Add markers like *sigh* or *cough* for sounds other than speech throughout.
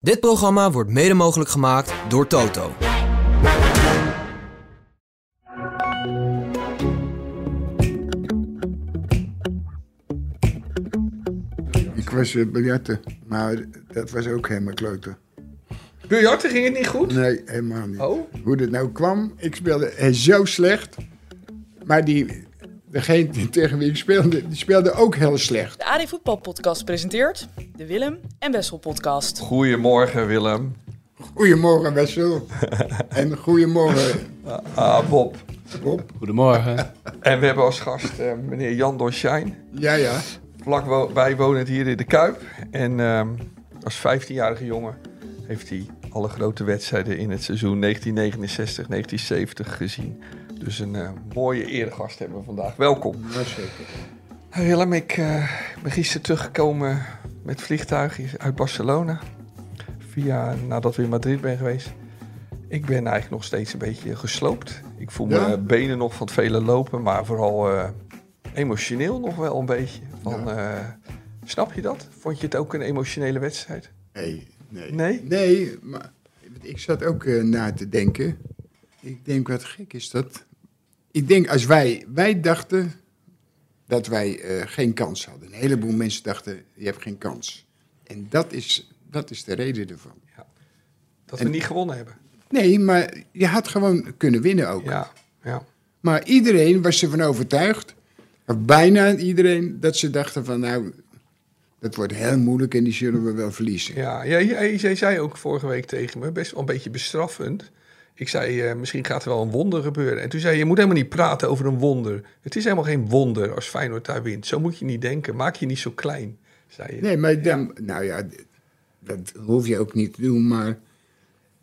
Dit programma wordt mede mogelijk gemaakt door Toto. Ik was uh, biljarten, maar dat was ook helemaal kloten. Biljarten ging het niet goed? Nee, helemaal niet. Oh? Hoe dat nou kwam, ik speelde eh, zo slecht. Maar die, degene die tegen wie ik speelde, die speelde ook heel slecht. De AD Voetbal Podcast presenteert de Willem en Wessel Podcast. Goedemorgen Willem. Goedemorgen Wessel. *laughs* en goedemorgen Ah, Bob. Bob. Goedemorgen. En we hebben als gast eh, meneer Jan Dorschijn. Ja, ja. Vlakbij wonend hier in de Kuip. En ehm, als 15-jarige jongen heeft hij alle grote wedstrijden in het seizoen 1969-1970 gezien. Dus een eh, mooie eregast hebben we vandaag. Welkom. Ja, zeker. Willem, ik eh, ben gisteren teruggekomen met vliegtuig uit Barcelona. Via, nadat we in Madrid ben geweest. Ik ben eigenlijk nog steeds een beetje gesloopt. Ik voel Ja? mijn benen nog van het vele lopen, maar vooral eh, emotioneel nog wel een beetje. Van, snap je dat? Vond je het ook een emotionele wedstrijd? Nee, nee. Nee? Nee, maar ik zat ook na te denken. Ik denk, wat gek is dat? Ik denk, als wij, wij dachten dat wij eh, geen kans hadden. Een heleboel mensen dachten, je hebt geen kans. En dat is, dat is de reden ervan. Dat we niet gewonnen hebben. Nee, maar je had gewoon kunnen winnen ook. Ja, ja. Maar iedereen was ervan overtuigd, of bijna iedereen, dat ze dachten van nou, dat wordt heel moeilijk en die zullen we wel verliezen. Ja, jij, jij, jij zei ook vorige week tegen me, best wel een beetje bestraffend. Ik zei, eh, misschien gaat er wel een wonder gebeuren. En toen zei je, je moet helemaal niet praten over een wonder. Het is helemaal geen wonder als Feyenoord daar wint. Zo moet je niet denken. Maak je niet zo klein, zei je. Nee, maar dan, nou ja, dat hoef je ook niet te doen, maar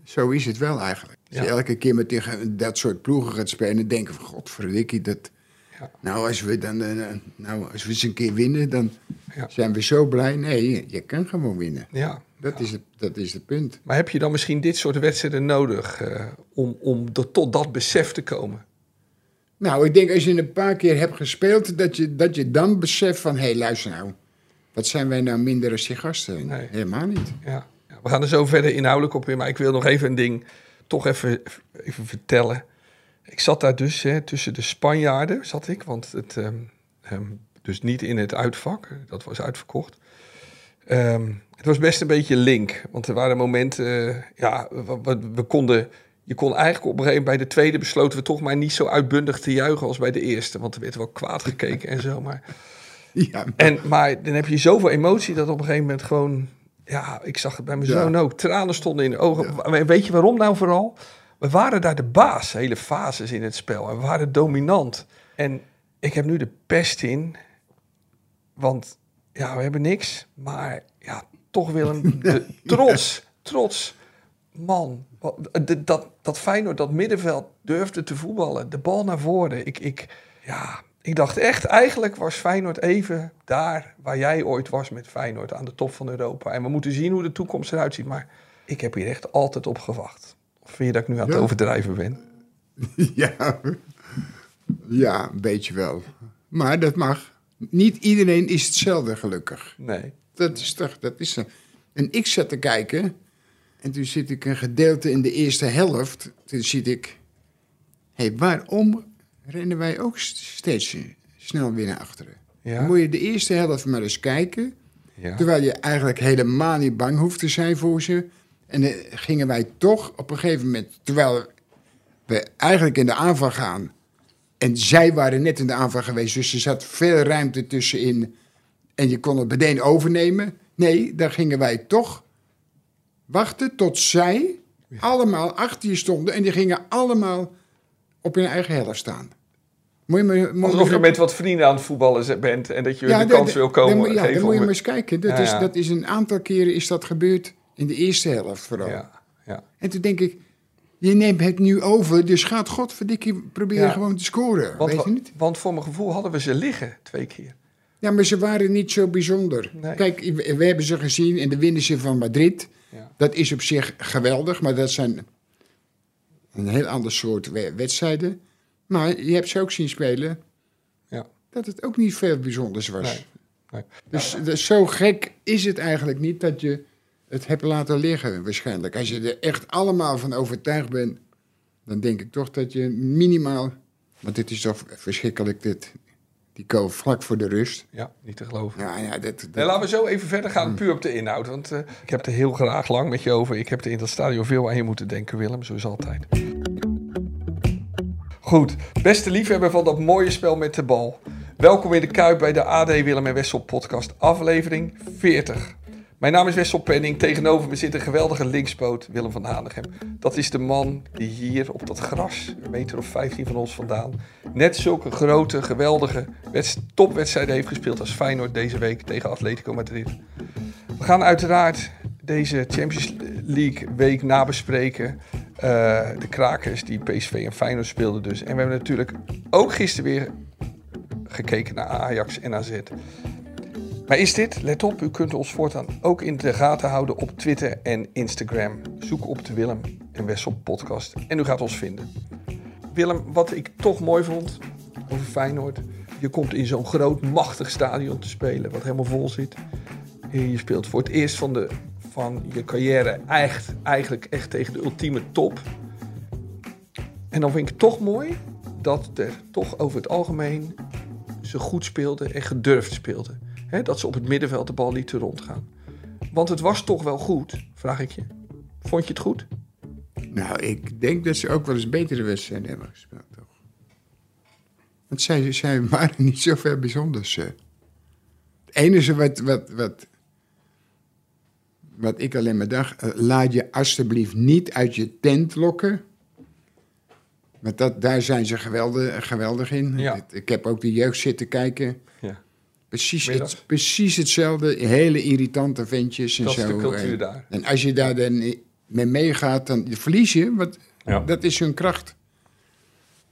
zo is het wel eigenlijk. Als je Ja. elke keer met tegen dat soort ploegen gaat spelen, dan denk je van godverdikkie, dat... Ja. Nou, als we dan, eh, nou, als we eens een keer winnen, dan Ja. zijn we zo blij. Nee, je kan gewoon winnen. Ja. Dat, is, het, dat is het punt. Maar heb je dan misschien dit soort wedstrijden nodig eh, om, om de- tot dat besef te komen? Nou, ik denk als je een paar keer hebt gespeeld, dat je, dat je dan beseft van... hé, hey, luister nou, wat zijn wij nou minder als die gasten? Nee. Helemaal niet. Ja. Ja, we gaan er zo verder inhoudelijk op in, maar ik wil nog even een ding toch even, even vertellen. Ik zat daar dus hè, tussen de Spanjaarden, zat ik, want het, ehm, ehm, dus niet in het uitvak, dat was uitverkocht. Ehm, het was best een beetje link, want er waren momenten, eh, ja, we, we- we konden, je kon eigenlijk op een gegeven moment bij de tweede besloten we toch maar niet zo uitbundig te juichen als bij de eerste, want er werd wel kwaad gekeken en zo, maar... *laughs* Ja, En, maar dan heb je zoveel emotie dat op een gegeven moment gewoon... Ja, ik zag het bij mijn Ja. zoon ook. Tranen stonden in de ogen. Weet je waarom nou vooral? We waren daar de baas, hele fases in het spel. En we waren dominant. En ik heb nu de pest in. Want ja, we hebben niks. Maar ja, toch Willem, *laughs* de trots, trots. Man, dat, dat Feyenoord, dat middenveld durfde te voetballen. De bal naar voren. Ik, ik, ja, ik dacht echt, eigenlijk was Feyenoord even daar waar jij ooit was met Feyenoord. Aan de top van Europa. En we moeten zien hoe de toekomst eruit ziet. Maar ik heb hier echt altijd op gewacht. Of vind je dat ik nu aan het Ja. overdrijven ben? *laughs* ja. ja, een beetje wel. Maar dat mag. Niet iedereen is hetzelfde gelukkig. Nee. Dat is toch, dat is zo. En ik zat te kijken en toen zit ik een gedeelte in de eerste helft. Toen zit ik, hé, hey, waarom rennen wij ook st- steeds snel weer naar achteren? Ja. Dan moet je de eerste helft maar eens kijken. Ja. Terwijl je eigenlijk helemaal niet bang hoeft te zijn voor ze. En dan gingen wij toch op een gegeven moment, terwijl we eigenlijk in de aanval gaan. En zij waren net in de aanval geweest, dus er zat veel ruimte tussenin. En je kon het meteen overnemen. Nee, dan gingen wij toch wachten tot zij allemaal achter je stonden. En die gingen allemaal op hun eigen helft staan. Moet je, me- moet Alsof je me- met wat vrienden aan het voetballen bent en dat je ja, de dan- kans wil dan komen moet- ja, geven dan moet je maar eens kijken. Dat, Ja, is, dat is een aantal keren is dat gebeurd in de eerste helft vooral. Ja, ja. En toen denk ik, je neemt het nu over, dus gaat godverdikkie proberen gewoon te scoren. Want, weet je niet? want voor mijn gevoel hadden we ze liggen twee keer. Ja, maar ze waren niet zo bijzonder. Nee. Kijk, we hebben ze gezien en de winnen van Madrid. Ja. Dat is op zich geweldig, maar dat zijn een heel ander soort we- wedstrijden. Maar je hebt ze ook zien spelen Ja. dat het ook niet veel bijzonders was. Nee. Nee. Dus, dus zo gek is het eigenlijk niet dat je het hebt laten liggen waarschijnlijk. Als je er echt allemaal van overtuigd bent, dan denk ik toch dat je minimaal... Want dit is toch verschrikkelijk, dit, die goal vlak voor de rust. Ja, niet te geloven. Ja, ja, dat, dat- Nee, laten we zo even verder gaan, puur op de inhoud. Want eh, ik heb er heel graag lang met je over. Ik heb er in dat stadion veel aan je moeten denken, Willem, zoals altijd. Goed, beste liefhebber van dat mooie spel met de bal. Welkom in de Kuip bij de AD Willem en Wessel podcast, aflevering 40. Mijn naam is Wessel Penning, tegenover me zit een geweldige linkspoot, Willem van Hanegem. Dat is de man die hier op dat gras, een meter of 15 van ons vandaan, net zulke grote, geweldige wedst- topwedstrijden heeft gespeeld als Feyenoord deze week tegen Atletico Madrid. We gaan uiteraard deze Champions League week nabespreken. Eh, de krakers die PSV en Feyenoord speelden dus. En we hebben natuurlijk ook gisteren weer gekeken naar Ajax en AZ. Maar is dit, let op, u kunt ons voortaan ook in de gaten houden op Twitter en Instagram. Zoek op de Willem en Wessel podcast en u gaat ons vinden. Willem, wat ik toch mooi vond over Feyenoord. Je komt in zo'n groot, machtig stadion te spelen, wat helemaal vol zit. En je speelt voor het eerst van, de, van je carrière echt, eigenlijk echt tegen de ultieme top. En dan vind ik het toch mooi dat er toch over het algemeen ze goed speelden en gedurfd speelden. Hè, dat ze op het middenveld de bal lieten rondgaan. Want het was toch wel goed, vraag ik je. Vond je het goed? Nou, ik denk dat ze ook wel eens betere wedstrijden hebben gespeeld, toch? Want zij, zij waren niet zo ver bijzonders. eh. Het enige wat, wat, wat, wat ik alleen maar dacht... eh, laat je alsjeblieft niet uit je tent lokken. Want dat, daar zijn ze geweldig, geweldig in. Ja. Ik heb ook de jeugd zitten kijken. Precies, het, precies hetzelfde. Hele irritante ventjes en Dat zo. is de cultuur eh. daar. En als je daar dan mee meegaat, dan verlies je. Want Ja. dat is hun kracht.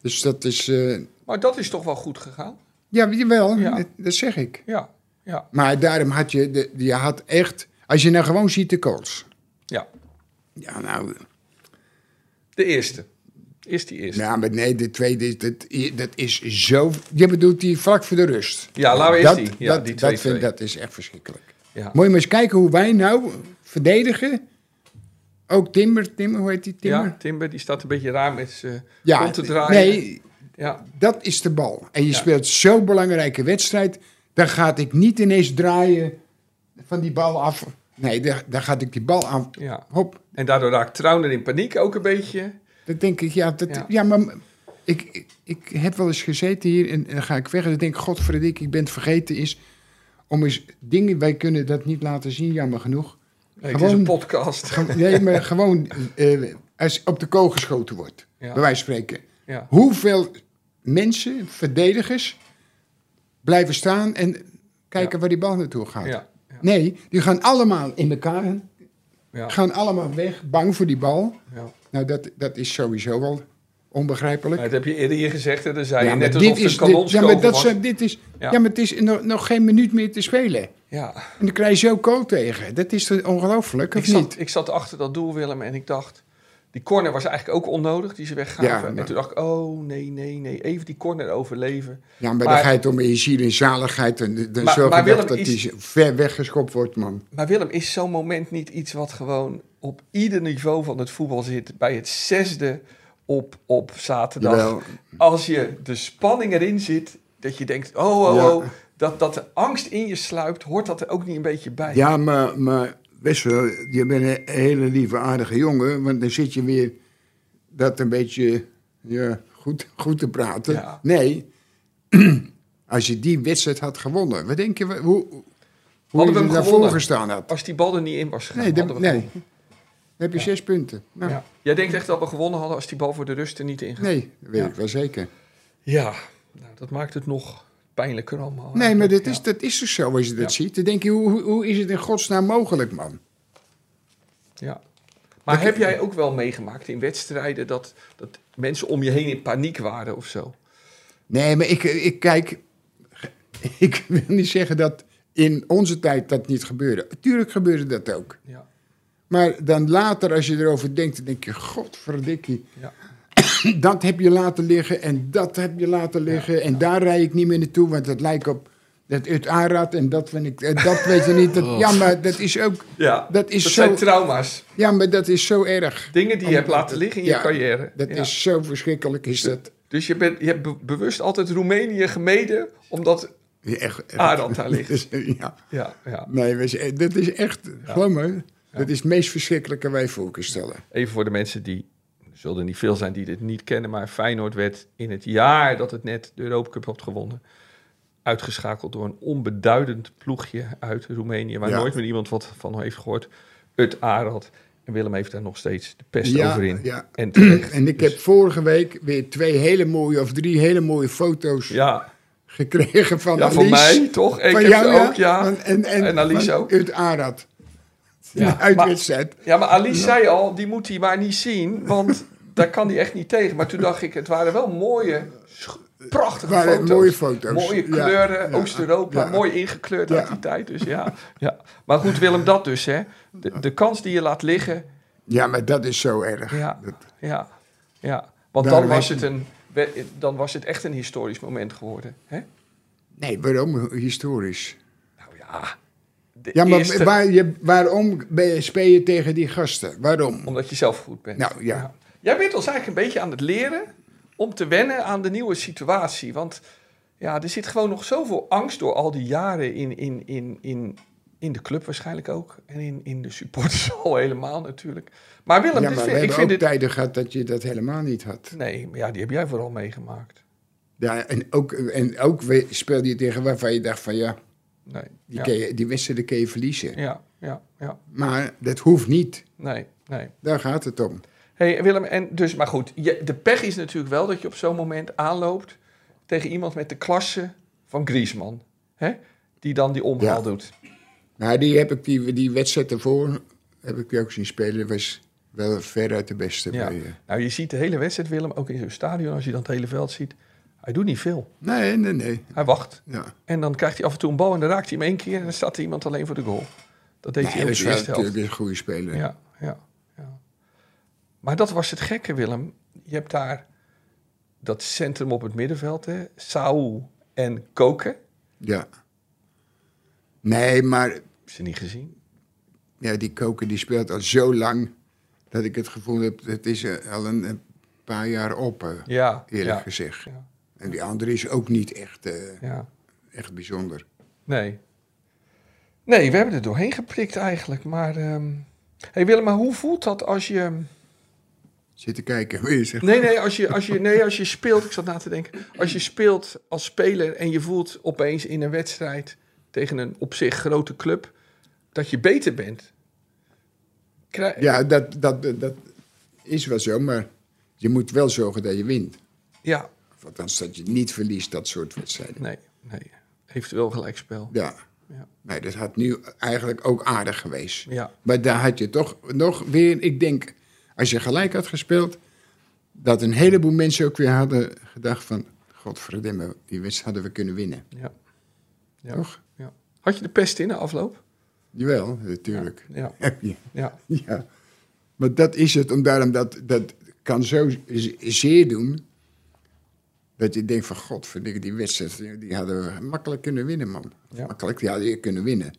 Dus dat is... eh, Maar dat is toch wel goed gegaan? ja, jawel, Ja. Dat, dat zeg ik. Ja, ja, Maar daarom had je... De, je had echt... Als je nou gewoon ziet de calls. ja. Ja, nou... De eerste. Is die eerste. Nou, maar nee, de tweede, is- dat, dat is zo... Je bedoelt die vlak voor de rust. Ja, laten we eerst dat, die. Ja, dat, die dat, 2-2. vind, dat is echt verschrikkelijk. Ja. Moet je maar eens kijken hoe wij nou verdedigen. Ook Timber, Timber, hoe heet die Timber? ja, Timber die staat een beetje raar met zijn Ja, kont te draaien. nee, Ja, dat is de bal. En je Ja. speelt zo'n belangrijke wedstrijd. Dan gaat ik niet ineens draaien van die bal af. Nee, dan, dan gaat ik die bal af. ja. Hop. En daardoor raakt Trauner in paniek ook een beetje. Dan denk ik, ja, dat, Ja. ja. maar ik, ik, ik heb wel eens gezeten hier en, en dan ga ik weg. En dan denk ik, godverdik, ik ben het vergeten. Is om eens dingen, wij kunnen dat niet laten zien, jammer genoeg. Nee, het is Gewoon- een podcast. Ge- Nee, maar *laughs* gewoon eh, als op de kool geschoten wordt, Ja. bij wijze van spreken. Ja. Hoeveel mensen, verdedigers, blijven staan en kijken Ja. waar die bal naartoe gaat? Ja, ja, Nee, die gaan allemaal in elkaar, ja, gaan allemaal weg, bang voor die bal. ja. Nou, dat, dat is sowieso wel onbegrijpelijk. Maar dat heb je eerder hier gezegd en dan zei Ja, je net alsof is, dit, ja, maar dat zijn, dit is, Ja. ja. maar het is nog, nog geen minuut meer te spelen. Ja. En dan krijg je zo kool tegen. Dat is ongelooflijk, Ik of zat, niet? ik zat achter dat doel, Willem, en ik dacht... Die corner was eigenlijk ook onnodig, die ze weggaven. Ja, en toen dacht ik, oh, nee, nee, nee. Even die corner overleven. Ja, maar, Maar- dan ga je het om in je ziel en zaligheid. En dan Maar- zorg je dat is- die ver weggeschopt wordt, man. Maar Willem, is zo'n moment niet iets wat gewoon op ieder niveau van het voetbal zit? Bij het zesde op, op zaterdag. Jawel. Als je de spanning erin zit, dat je denkt, oh, oh, Ja. oh. Dat, dat de angst in je sluipt, hoort dat er ook niet een beetje bij? Ja, maar, maar best wel, je bent een hele lieve, aardige jongen. Want dan zit je weer dat een beetje ja, goed, goed te praten. Ja. Nee, *clears throat* als je die wedstrijd had gewonnen. Wat denk je, hoe, hoe Hadden we je hem daarvoor gewonnen? gestaan had? Als die bal er niet in was gegaan, Nee, nee. Dan heb je zes punten. Nou, Ja. Jij denkt echt dat we gewonnen hadden als die bal voor de rust er niet in gaat? Nee, dat weet ik wel zeker. Ja, nou, dat maakt het nog pijnlijker allemaal. Nee, maar dat Ja. is, dat is dus zo als je dat ziet. Dan denk je, hoe, hoe- hoe is het in godsnaam mogelijk, man? Ja. Maar heb jij ook wel meegemaakt in wedstrijden dat, dat mensen om je heen in paniek waren of zo? Nee, maar ik, ik kijk... *laughs* Ik wil niet zeggen dat in onze tijd dat niet gebeurde. Tuurlijk gebeurde dat ook. Ja. Maar dan later, als je erover denkt, dan denk je... Godverdikkie, Ja. *coughs* dat heb je laten liggen en dat heb je laten liggen. En daar rijd ik niet meer naartoe, want het lijkt op dat uit Arad en dat vind ik, eh, dat weet je niet. Dat, Ja, maar dat is ook, Ja, dat is dat zo, zijn trauma's. ja, maar dat is zo erg. Dingen die je hebt laten liggen in je carrière. Dat Ja. is zo verschrikkelijk, is dat. Dus je, bent, je hebt be- bewust altijd Roemenië gemeden, omdat... Ja, Echt, echt. Arad daar *laughs* ligt. Dus, ja, Ja, ja. nee, zijn- dat is echt, geloof me, dat is het meest verschrikkelijke wij voor kunnen stellen. Even voor de mensen die, zullen er niet veel zijn die dit niet kennen, maar Feyenoord werd in het jaar dat het net de Europa Cup had gewonnen, uitgeschakeld door een onbeduidend ploegje uit Roemenië, waar Ja. nooit meer iemand wat van heeft gehoord. Het Arad. En Willem heeft daar nog steeds de pest Ja, over in. ja. En ik Dus- heb vorige week weer twee hele mooie, of drie hele mooie foto's Ja, gekregen van ja Alice. van mij toch? Ik Van heb jou, ook, ja. En, en, En Alice ook. Uit Arad. Ja, wedstrijd. Ja, maar Alice zei al, die moet hij maar niet zien, want daar kan hij echt niet tegen. Maar toen dacht ik, het waren wel mooie, prachtige waren foto's. mooie foto's. Mooie kleuren, ja, Oost-Europa, ja. mooi ingekleurd uit die tijd. Dus ja, ja. Maar goed, Willem, dat dus, hè. De, de kans die je laat liggen, Ja, maar dat is zo erg. ja, ja, ja. Want Daarom dan was, het een, dan was het echt een historisch moment geworden, hè. nee, waarom historisch? Nou ja, de Ja, maar eerste, waar je, waarom ben je- speel je tegen die gasten? Waarom? omdat je zelf goed bent. Nou, ja. Jij bent ons eigenlijk een beetje aan het leren om te wennen aan de nieuwe situatie. Want ja, er zit gewoon nog zoveel angst door al die jaren in, in, in, in, in de club waarschijnlijk ook. En in, in de supporters *laughs* al helemaal natuurlijk. Maar Willem, Ja, dit maar we vind- ik vind ook dit... tijden gehad dat je dat helemaal niet had. Nee, maar ja, die heb jij vooral meegemaakt. Ja, en ook, en ook speelde je tegen waarvan je dacht van ja, Nee. die, ja. je- die wedstrijden kun je verliezen. ja, ja, ja. Maar dat hoeft niet. Nee, nee. Daar gaat het om. Hey, Willem, en dus, maar goed, je, de pech is natuurlijk wel dat je op zo'n moment aanloopt tegen iemand met de klasse van Griezmann. Hè? Die dan die omhaal Ja. doet. Nou, die, heb ik, die, die wedstrijd ervoor heb ik die ook zien spelen. Was wel veruit de beste. Ja. Bij, eh. Nou, je ziet de hele wedstrijd, Willem, ook in zo'n stadion, als je dan het hele veld ziet. Hij doet niet veel. Nee, nee, nee. Hij wacht. Ja. En dan krijgt hij af en toe een bal en dan raakt hij hem één keer en dan staat er iemand alleen voor de goal. Dat deed Nee, hij dat de eerste helft. natuurlijk een goede speler. Ja, ja. Maar dat was het gekke, Willem. Je hebt daar dat centrum op het middenveld, hè? Saul en Koken. Ja. Nee, maar Heb ze niet gezien? ja, die koker die speelt al zo lang dat ik het gevoel heb, het is al een, een paar jaar op, eh, Ja, eerlijk ja, gezegd. ja, En die andere is ook niet echt, eh, ja. echt bijzonder. Nee. Nee, we hebben er doorheen geprikt eigenlijk. Maar, ehm hey Willem, maar hoe voelt dat als je... Zit te kijken, wil je zeggen? Nee, nee, als je, als je, nee, als je speelt, ik zat na te denken. Als je speelt als speler en je voelt opeens in een wedstrijd tegen een op zich grote club dat je beter bent. Ja, dat, dat, dat is wel zo, maar je moet wel zorgen dat je wint. ja, Of althans, dat je niet verliest, dat soort wedstrijden. nee, nee. Eventueel gelijkspel. Ja. Ja. Nee, dat had nu eigenlijk ook aardig geweest. Ja, Maar daar had je toch nog weer, ik denk, als je gelijk had gespeeld, dat een heleboel mensen ook weer hadden gedacht van, godverdomme, die wedstrijd hadden we kunnen winnen. ja, ja. Toch? ja. Had je de pest in de afloop? Jawel, natuurlijk. Ja, Heb je. ja, *laughs* Ja. Maar dat is het, om daarom dat, dat kan zo zeer doen, dat je denkt van, godverdikke, die wedstrijd, die hadden we makkelijk kunnen winnen, man. Ja. Makkelijk, die hadden we kunnen winnen.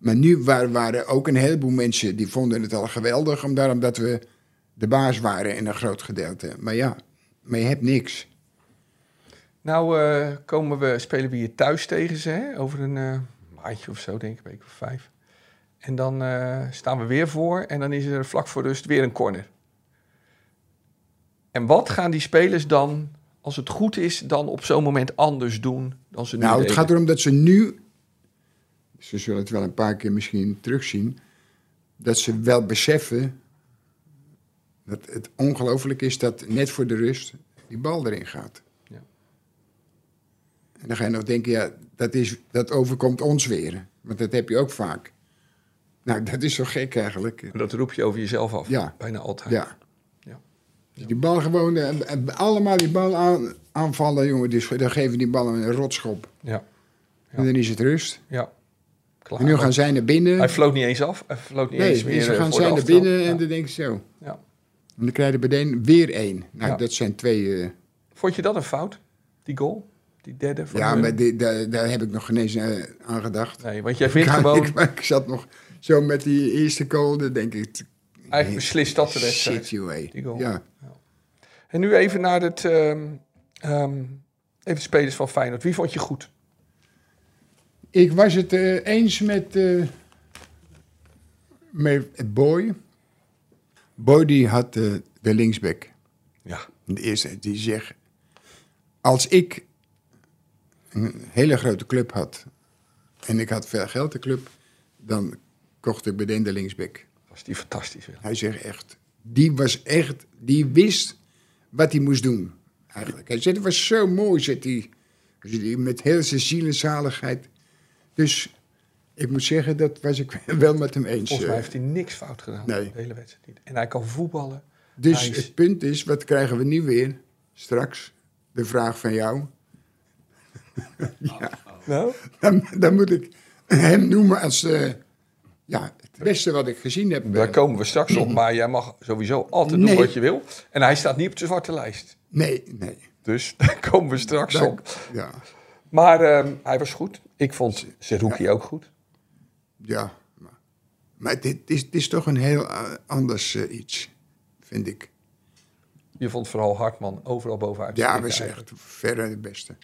Maar nu waren, waren ook een heleboel mensen die vonden het al geweldig, om daarom dat we de baas waren in een groot gedeelte. Maar ja, maar je hebt niks. Nou eh, komen we, spelen we hier thuis tegen ze, hè? over een eh, maandje of zo, denk ik, een week of vijf. En dan eh, staan we weer voor en dan is er vlak voor rust weer een corner. En wat gaan die spelers dan, als het goed is, dan op zo'n moment anders doen dan ze nu Nou, het deden? gaat erom dat ze nu, ze zullen het wel een paar keer misschien terugzien, dat ze wel beseffen dat het ongelooflijk is dat net voor de rust die bal erin gaat. Ja. En dan ga je nog denken, ja, dat, is, dat overkomt ons weer. Want dat heb je ook vaak. Nou, dat is zo gek eigenlijk. En Dat roep je over jezelf af, Ja. bijna altijd. Ja. Ja. Dus Die bal gewoon, eh, eh, allemaal die bal aan, aanvallen, jongen. Dus dan geven die ballen een rotschop. Ja, En dan is het rust. ja. Klaar. En nu gaan zij naar binnen. Hij floot niet eens af, hij floot niet Nee, eens meer ze gaan zij naar binnen en dan denk je zo. Ja. En dan krijg je meteen weer één. Nou, dat zijn twee... eh, Vond je dat een fout, die goal? Die derde van Ja, maar die, daar, daar heb ik nog geen eens eh, aan gedacht. Nee, want jij vindt gewoon... *laughs* Ik, ik zat nog zo met die eerste goal, dan denk ik... Eigenlijk beslist dat de wedstrijd. Shit, hé. Die goal. Ja. En nu even naar het... ehm, ehm, even de spelers van Feyenoord. Wie vond je goed? Ik was het eh, eens met, eh met Boy. Boy die had eh, de linksback. Ja. De eerste, die zegt... Als ik een hele grote club had... en ik had veel geld de club... dan kocht ik meteen de linksback. Was die fantastisch. Willem. Hij zegt echt... Die was echt... Die wist wat hij moest doen. Eigenlijk. Hij zegt, het was zo mooi, zegt hij. hij met heel zijn ziel en zaligheid. Dus ik moet zeggen, dat was ik *laughs* wel met hem eens. Volgens mij eh. heeft hij niks fout gedaan. Nee. De hele wedstrijd niet. En hij kan voetballen. Dus is- het punt is, wat krijgen we nu weer? Straks de vraag van jou. *laughs* Nou? Dan, dan moet ik hem noemen als eh, ja, het beste wat ik gezien heb. Daar komen we straks op. Maar jij mag sowieso altijd doen wat je wil. En hij staat niet op de zwarte lijst. Nee, nee. Dus *laughs* daar komen we straks op. ja, Maar ehm, hij was goed. Ik vond Zerouki ook goed. ja. Maar, maar dit is, dit is toch een heel eh, anders eh, iets, vind ik. Je vond vooral Hartman overal bovenuit. Ja, we is eigenlijk. echt verre de beste.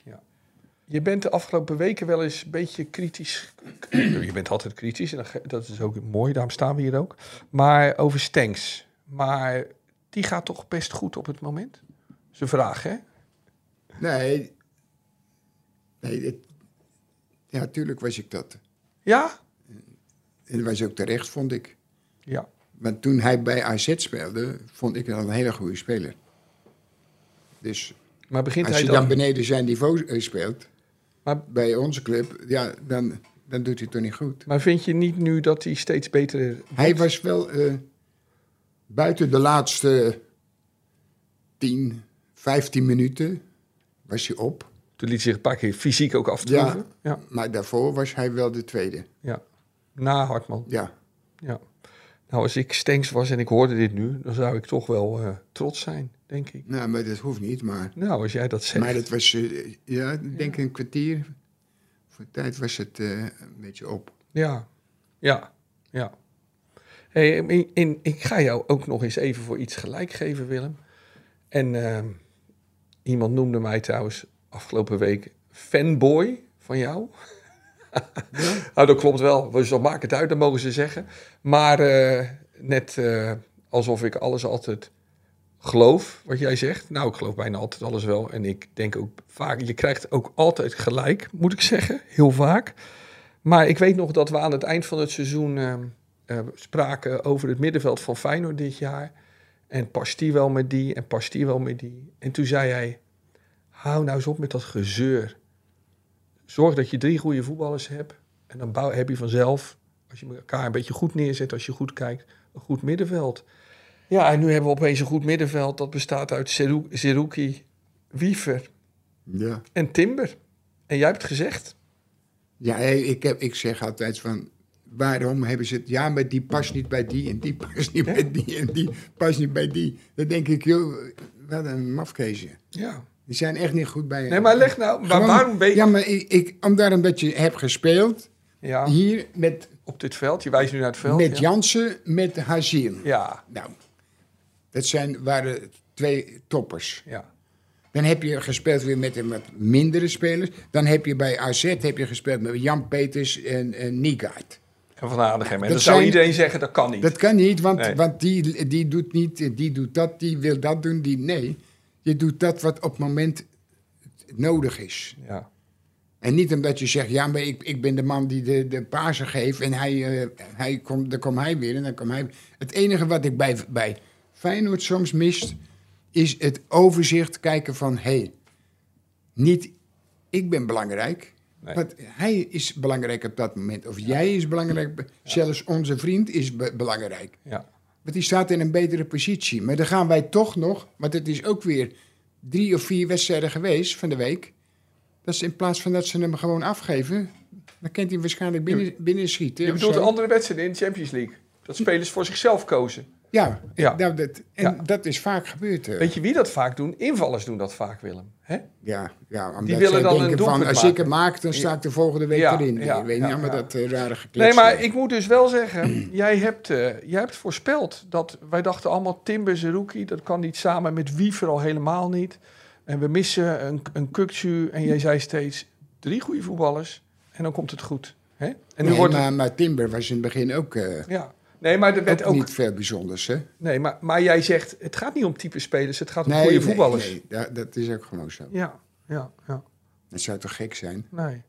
Je bent de afgelopen weken wel eens een beetje kritisch. *clears throat* Je bent altijd kritisch en dat dat is ook mooi, daarom staan we hier ook. Maar over Stenks. Maar die gaat toch best goed op het moment? Zijn vraag, hè? Nee, nee het- ja, natuurlijk was ik dat. Ja? En dat was ook terecht, vond ik. Ja. Want toen hij bij AZ speelde, vond ik hem een hele goede speler. Dus Maar begint als hij je dan... dan beneden zijn niveau eh, speelt, Maar, bij onze club, ja, dan, dan doet hij het toch niet goed. maar vind je niet nu dat hij steeds beter... Hij was wel eh, buiten de laatste 10, 15 minuten, was hij op. Toen liet zich een paar keer fysiek ook aftroeven. Ja. ja. Maar daarvoor was hij wel de tweede. Na Hartman. Ja, Ja. Nou, als ik Stenks was en ik hoorde dit nu, dan zou ik toch wel eh, trots zijn, denk ik. nou, maar dat hoeft niet. Maar, Nou, als jij dat zegt. maar dat was, eh, ja, ik denk een kwartier. Voor de tijd was het eh, een beetje op. Ja, ja, ja. Hey, in, in- ik ga jou ook nog eens even voor iets gelijk geven, Willem. En ehm, iemand noemde mij trouwens afgelopen week fanboy van jou. *laughs* nou, dat klopt wel. Dus dat maakt het uit, dat mogen ze zeggen. Maar eh, net eh, alsof ik alles altijd geloof, wat jij zegt. Nou, ik geloof bijna altijd alles wel. En ik denk ook vaak, je krijgt ook altijd gelijk, moet ik zeggen. Heel vaak. Maar ik weet nog dat we aan het eind van het seizoen ehm, eh, spraken over het middenveld van Feyenoord dit jaar. En past die wel met die en past die wel met die. En toen zei hij, hou nou eens op met dat gezeur. Zorg dat je drie goede voetballers hebt. En dan bouw, heb je vanzelf, als je elkaar een beetje goed neerzet, als je goed kijkt, een goed middenveld. Ja, en nu hebben we opeens een goed middenveld. Dat bestaat uit Zerouki, Wiever Ja. en Timber. En jij hebt het gezegd. Ja, ik, heb, ik zeg altijd van, waarom hebben ze het... Ja, maar die past niet bij die en die past niet bij die en die past niet bij die. Dan denk ik, joh, wat een mafkeesje. Ja. Die zijn echt niet goed bij... Nee, maar leg nou, maar Gewoon- waarom weet je... Ja, maar ik, ik, omdat omdat je hebt gespeeld Ja, hier met, op dit veld. Je wijst nu naar het veld. met ja. Jansen, met Hazil. Ja, Nou, dat zijn, waren twee toppers. ja. Dan heb je gespeeld weer met een wat mindere spelers. Dan heb je bij AZ heb je gespeeld met Jan Peters en, en Niegaard. En Van Aardigem. En Dat dan zou zijn- iedereen zeggen, dat kan niet. Dat kan niet, want, Nee. want die, die doet niet, die doet dat, die wil dat doen, die nee. Je doet dat wat op het moment nodig is. Ja. En niet omdat je zegt, ja, maar ik, ik ben de man die de, de pasen geeft en hij, eh, hij komt, dan komt hij weer en dan komt hij. Het enige wat ik bij, bij Feyenoord soms mist, is het overzicht kijken van, hé, hey, niet ik ben belangrijk, Nee. want hij is belangrijk op dat moment. Of jij is belangrijk, zelfs onze vriend is be- belangrijk. ja. Want die staat in een betere positie. Maar dan gaan wij toch nog, want het is ook weer drie of vier wedstrijden geweest van de week. Dat ze in plaats van dat ze hem gewoon afgeven, dan kent hij waarschijnlijk binnen, binnen schieten. Je bedoelt de andere wedstrijden in de Champions League. Dat spelers voor zichzelf kozen. Ja, Ja. Nou, dat, en Ja. dat is vaak gebeurd. eh. Weet je wie dat vaak doen? Invallers doen dat vaak, Willem. Hè? Ja, ja omdat Die willen dan een denken van, als ik het maak, dan sta ik de volgende week Ja, erin. ja, ik weet niet ja. dat eh, rare geklets. Nee, maar ik moet dus wel zeggen, *clears throat* jij hebt, eh, jij hebt voorspeld dat wij dachten allemaal Timber Zerouki, dat kan niet samen met Wiever al helemaal niet. En we missen een, een Kukcu en jij zei steeds drie goede voetballers en dan komt het goed. Hè? En nu nee, wordt maar, maar Timber was in het begin ook, ja. Nee, maar er werd ook ook, niet veel bijzonders, hè? nee, maar, maar jij zegt, het gaat niet om type spelers, het gaat om Nee, goede nee, voetballers. nee, dat, dat is ook gewoon zo. Ja, ja, ja. Dat zou toch gek zijn? Nee.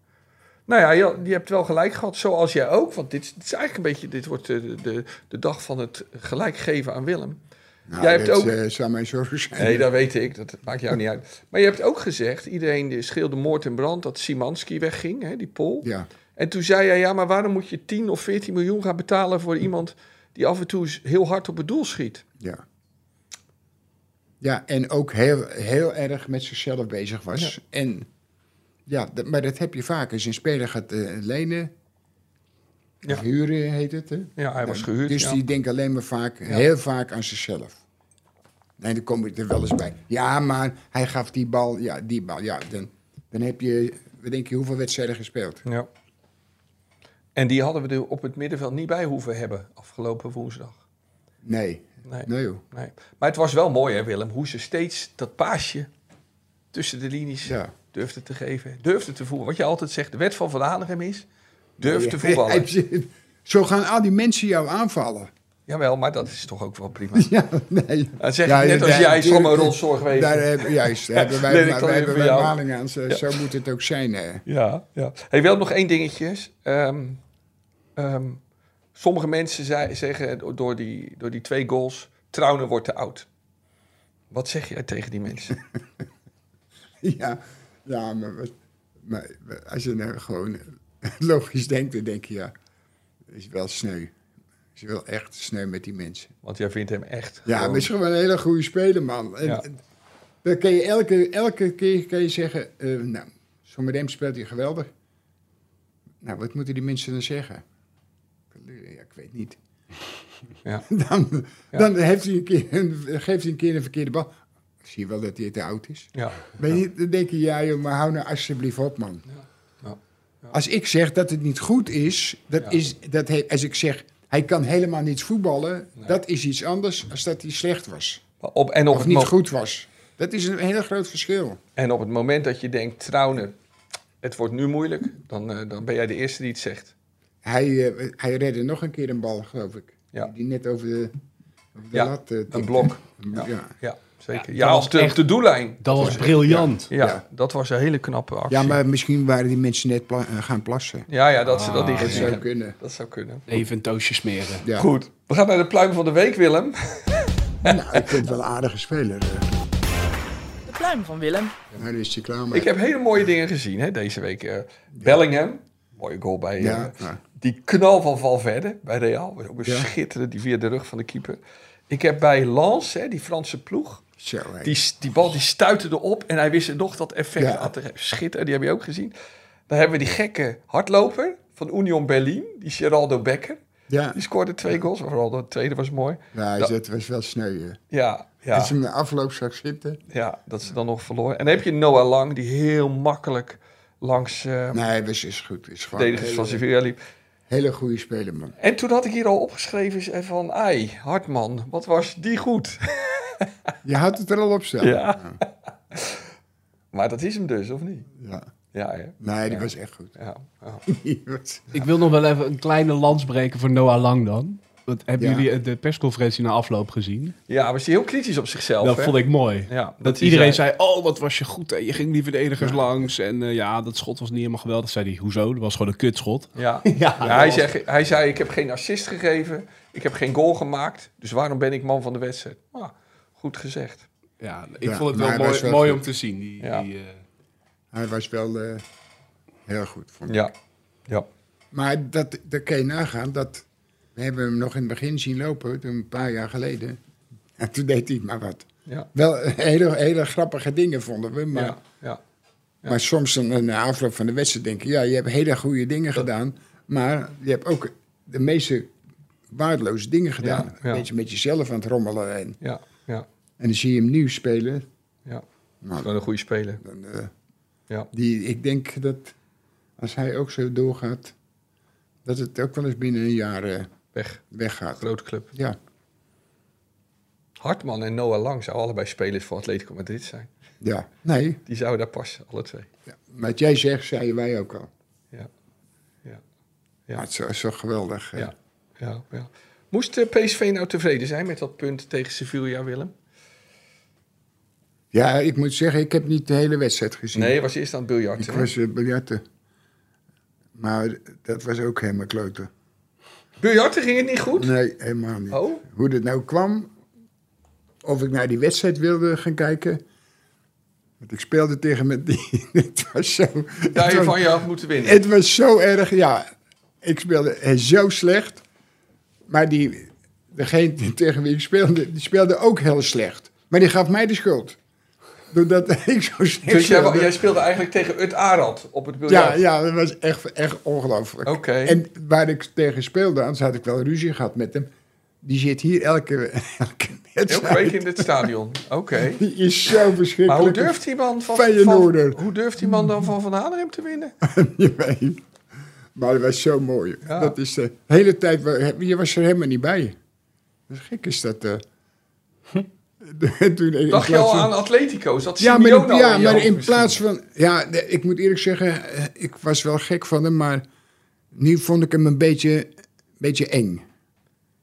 Nou ja, je, je hebt wel gelijk gehad, zoals jij ook. Want dit, dit is eigenlijk een beetje, dit wordt de, de, de dag van het gelijk geven aan Willem. Nou, Jij hebt dat ook- eh, zou mijn zorgen zijn. Nee, dat weet ik. Dat maakt jou niet uit. Maar je hebt ook gezegd, iedereen die schreeuwde moord en brand, dat Simanski wegging, hè, die Pool. Ja, En toen zei jij, ja, maar waarom moet je 10 of 14 miljoen gaan betalen voor iemand die af en toe heel hard op het doel schiet? ja. Ja, en ook heel, heel erg met zichzelf bezig was. En ja, maar dat heb je vaak. Als je een speler gaat eh, lenen, Ja. huren heet het. Hè? Ja, hij was gehuurd. Dus ja. die denkt alleen maar vaak, heel vaak aan zichzelf. En dan kom ik er wel eens bij. Ja, maar hij gaf die bal, ja, die bal. Ja, dan, dan heb je, wat denk je, hoeveel wedstrijden gespeeld? Ja. En die hadden we er op het middenveld niet bij hoeven hebben afgelopen woensdag. Nee, Nee. nee joh. Nee. Maar het was wel mooi, hè, Willem, hoe ze steeds dat paasje tussen de linies Ja. durfde te geven. Durfde te voelen. Wat je altijd zegt, de wet van Van Hanegem is, durf te voetballen. *laughs* Zo gaan al die mensen jou aanvallen. Jawel, maar dat is toch ook wel prima. *laughs* Ja, nee. Dan zeg Ja, je net als daar- jij, tuurlijk, rotzorg wezen. Daar hebben, juist, daar *laughs* hebben wij, ik maar wij hebben wij maling aan. Zo, moet het ook zijn. Hè. Ja, ja. Hey, wel nog één dingetje. Ehm, ehm, sommige mensen zei- zeggen door die, door die twee goals, Trauner wordt te oud. Wat zeg jij tegen die mensen? *laughs* Ja, ja maar, als je nou gewoon *laughs* logisch denkt, dan denk je ja, het is wel sneu. Is wel echt sneu met die mensen. Want jij vindt hem echt Ja, gewoon- is gewoon een hele goede speler, man. En. Dan kun je elke, elke keer kan je zeggen, eh nou, zo met hem speelt hij geweldig. Nou, wat moeten die mensen dan zeggen? Ja, ik weet niet. *laughs* Ja. Dan, Ja. dan heeft hij een keer, een- geeft hij een keer een verkeerde bal. Zie je wel dat hij te oud is? Ja. Weet je, dan denk je, ja joh, maar hou nou alsjeblieft op, man. Ja. Als ik zeg dat het niet goed is, dat is dat he- als ik zeg, hij kan helemaal niet voetballen, dat is iets anders dan dat hij slecht was. Op, en, op Of het niet goed was. Dat is een heel groot verschil. en op het moment dat je denkt, Trauner, het wordt nu moeilijk, dan, eh, dan ben jij de eerste die het zegt. Hij, eh, hij redde nog een keer een bal, geloof ik. Ja. Die net over de, over de Ja, lat eh, Een tikte. blok. Ja. Ja, ja zeker. Ja, Ja, dat als de, echt- de doellijn. Dat was briljant. Ja, Ja. dat was een hele knappe actie. Ja, maar misschien waren die mensen net pla- eh, gaan plassen. Ja, ja dat ze dat niet Ah, Dat gezien zou kunnen. Dat zou kunnen. Even een toastje smeren. Ja. Goed, we gaan naar de pluim van de week, Willem. *laughs* Nou, ik vind het wel een aardige speler. eh. De pluim van Willem. Nou, is hij klaar mee. Ik heb hele mooie dingen gezien hè, deze week. eh, Bellingham, mooie goal bij Ja, eh, ja. Die knal van Valverde bij Real. Was Ook een Ja. schitterend, die via de rug van de keeper. Ik heb bij Lens, hè, die Franse ploeg, Zo, die, die bal die stuitte erop en hij wist er nog dat effect Ja. aan te geven. Schitterend, die heb je ook gezien. Dan hebben we die gekke hardloper van Union Berlin, die Geraldo Becker. Ja, Die scoorde twee goals, vooral de tweede was mooi. ja Dat- dat was wel sneu. hè. Ja, ja. Als hem de afloop zag zitten. Ja, dat ze dan nog verloren. En dan heb je Noah Lang, die heel makkelijk langs eh Nee, dat is goed. is gewoon een van Sevilla liep. Hele goede speler, man. En toen had ik hier al opgeschreven van... Ai, Hartman, wat was die goed. Je had het er al op staan. Ja. maar dat is hem dus, of niet? Ja. Ja, hè? Nee, die Ja. was echt goed. Ja, *laughs* was- Ik wil nog wel even een kleine lans breken voor Noah Lang dan. Want hebben Ja. jullie de persconferentie na afloop gezien? ja, was hij heel kritisch op zichzelf. dat hè? vond ik mooi. Ja, Dat, iedereen zei, oh wat was je goed. Hè? Je ging die verdedigers langs. En eh, ja, dat schot was niet helemaal geweldig. Zei hij, hoezo? Dat was gewoon een kutschot. Ja. *laughs* Ja, Ja, hij, was- zei, hij zei, ik heb geen assist gegeven. Ik heb geen goal gemaakt. Dus waarom ben ik man van de wedstrijd? Ah, goed gezegd. Ja, ik Ja, vond het wel mooi, wel mooi om te zien. Die, Ja. die, eh, Hij was wel eh, heel goed. Vond ik. Ja. Ja. Maar dat, dat kan je nagaan. Dat, we hebben hem nog in het begin zien lopen, toen een paar jaar geleden. *laughs* En toen deed hij maar wat. Ja. Wel hele, hele grappige dingen vonden we. Maar, Ja. Ja. Maar soms na afloop van de wedstrijd denk ja, je hebt hele goede dingen gedaan... maar je hebt ook de meeste waardeloze dingen gedaan. Een beetje met jezelf aan het rommelen. En, Ja, ja, en dan zie je hem nu spelen. ja. Nou, Gewoon een goede speler. dan, eh, Ja. die, ik denk dat als hij ook zo doorgaat, dat het ook wel eens binnen een jaar eh, Weg. weggaat. Grote club. Ja, Hartman en Noah Lang zouden allebei spelers voor Atletico Madrid zijn. ja. Nee, Die zouden daar passen, alle twee. ja. wat jij zegt, zeiden wij ook al. Ja. Ja. Ja. Maar het is, toch geweldig. eh. Ja. Ja, ja. Moest eh, PSV nou tevreden zijn met dat punt tegen Sevilla, Willem? ja, ik moet zeggen, ik heb niet de hele wedstrijd gezien. Nee, was eerst aan het biljarten. Ik hè? was uh, biljarten. Maar dat was ook helemaal kloten. Biljarten ging het niet goed? Nee, helemaal niet. Oh? Hoe dit nou kwam, of ik naar die wedstrijd wilde gaan kijken. Want ik speelde tegen met die. *laughs* het was zo. Daar je was- van je had moeten winnen. Het was zo erg, ja. Ik speelde eh, zo slecht. Maar die, degene *laughs* tegen wie ik speelde, die speelde ook heel slecht. Maar die gaf mij de schuld. Doordat *laughs* ik zo Dus jij, speelde. jij speelde eigenlijk tegen Ut Arad op het Ja, biljart? ja, dat was echt, echt ongelooflijk. Oké. En waar ik tegen speelde, anders had ik wel ruzie gehad met hem. Die zit hier elke, *laughs* elke Elke week in het stadion. Oké. Die is zo verschrikkelijk. Maar hoe durft die man van, van, hoe durft die man dan van Van Hanegem te winnen? *laughs* Je weet. Maar dat was zo mooi. Ja. Dat is de hele tijd, je was er helemaal niet bij. Gek is dat. eh. *laughs* Toen, Dacht je al van- aan Atletico? Zat Ja, maar, ja, in je maar in plaats van... Ja, ik moet eerlijk zeggen, eh, ik was wel gek van hem, maar nu vond ik hem een beetje, beetje eng.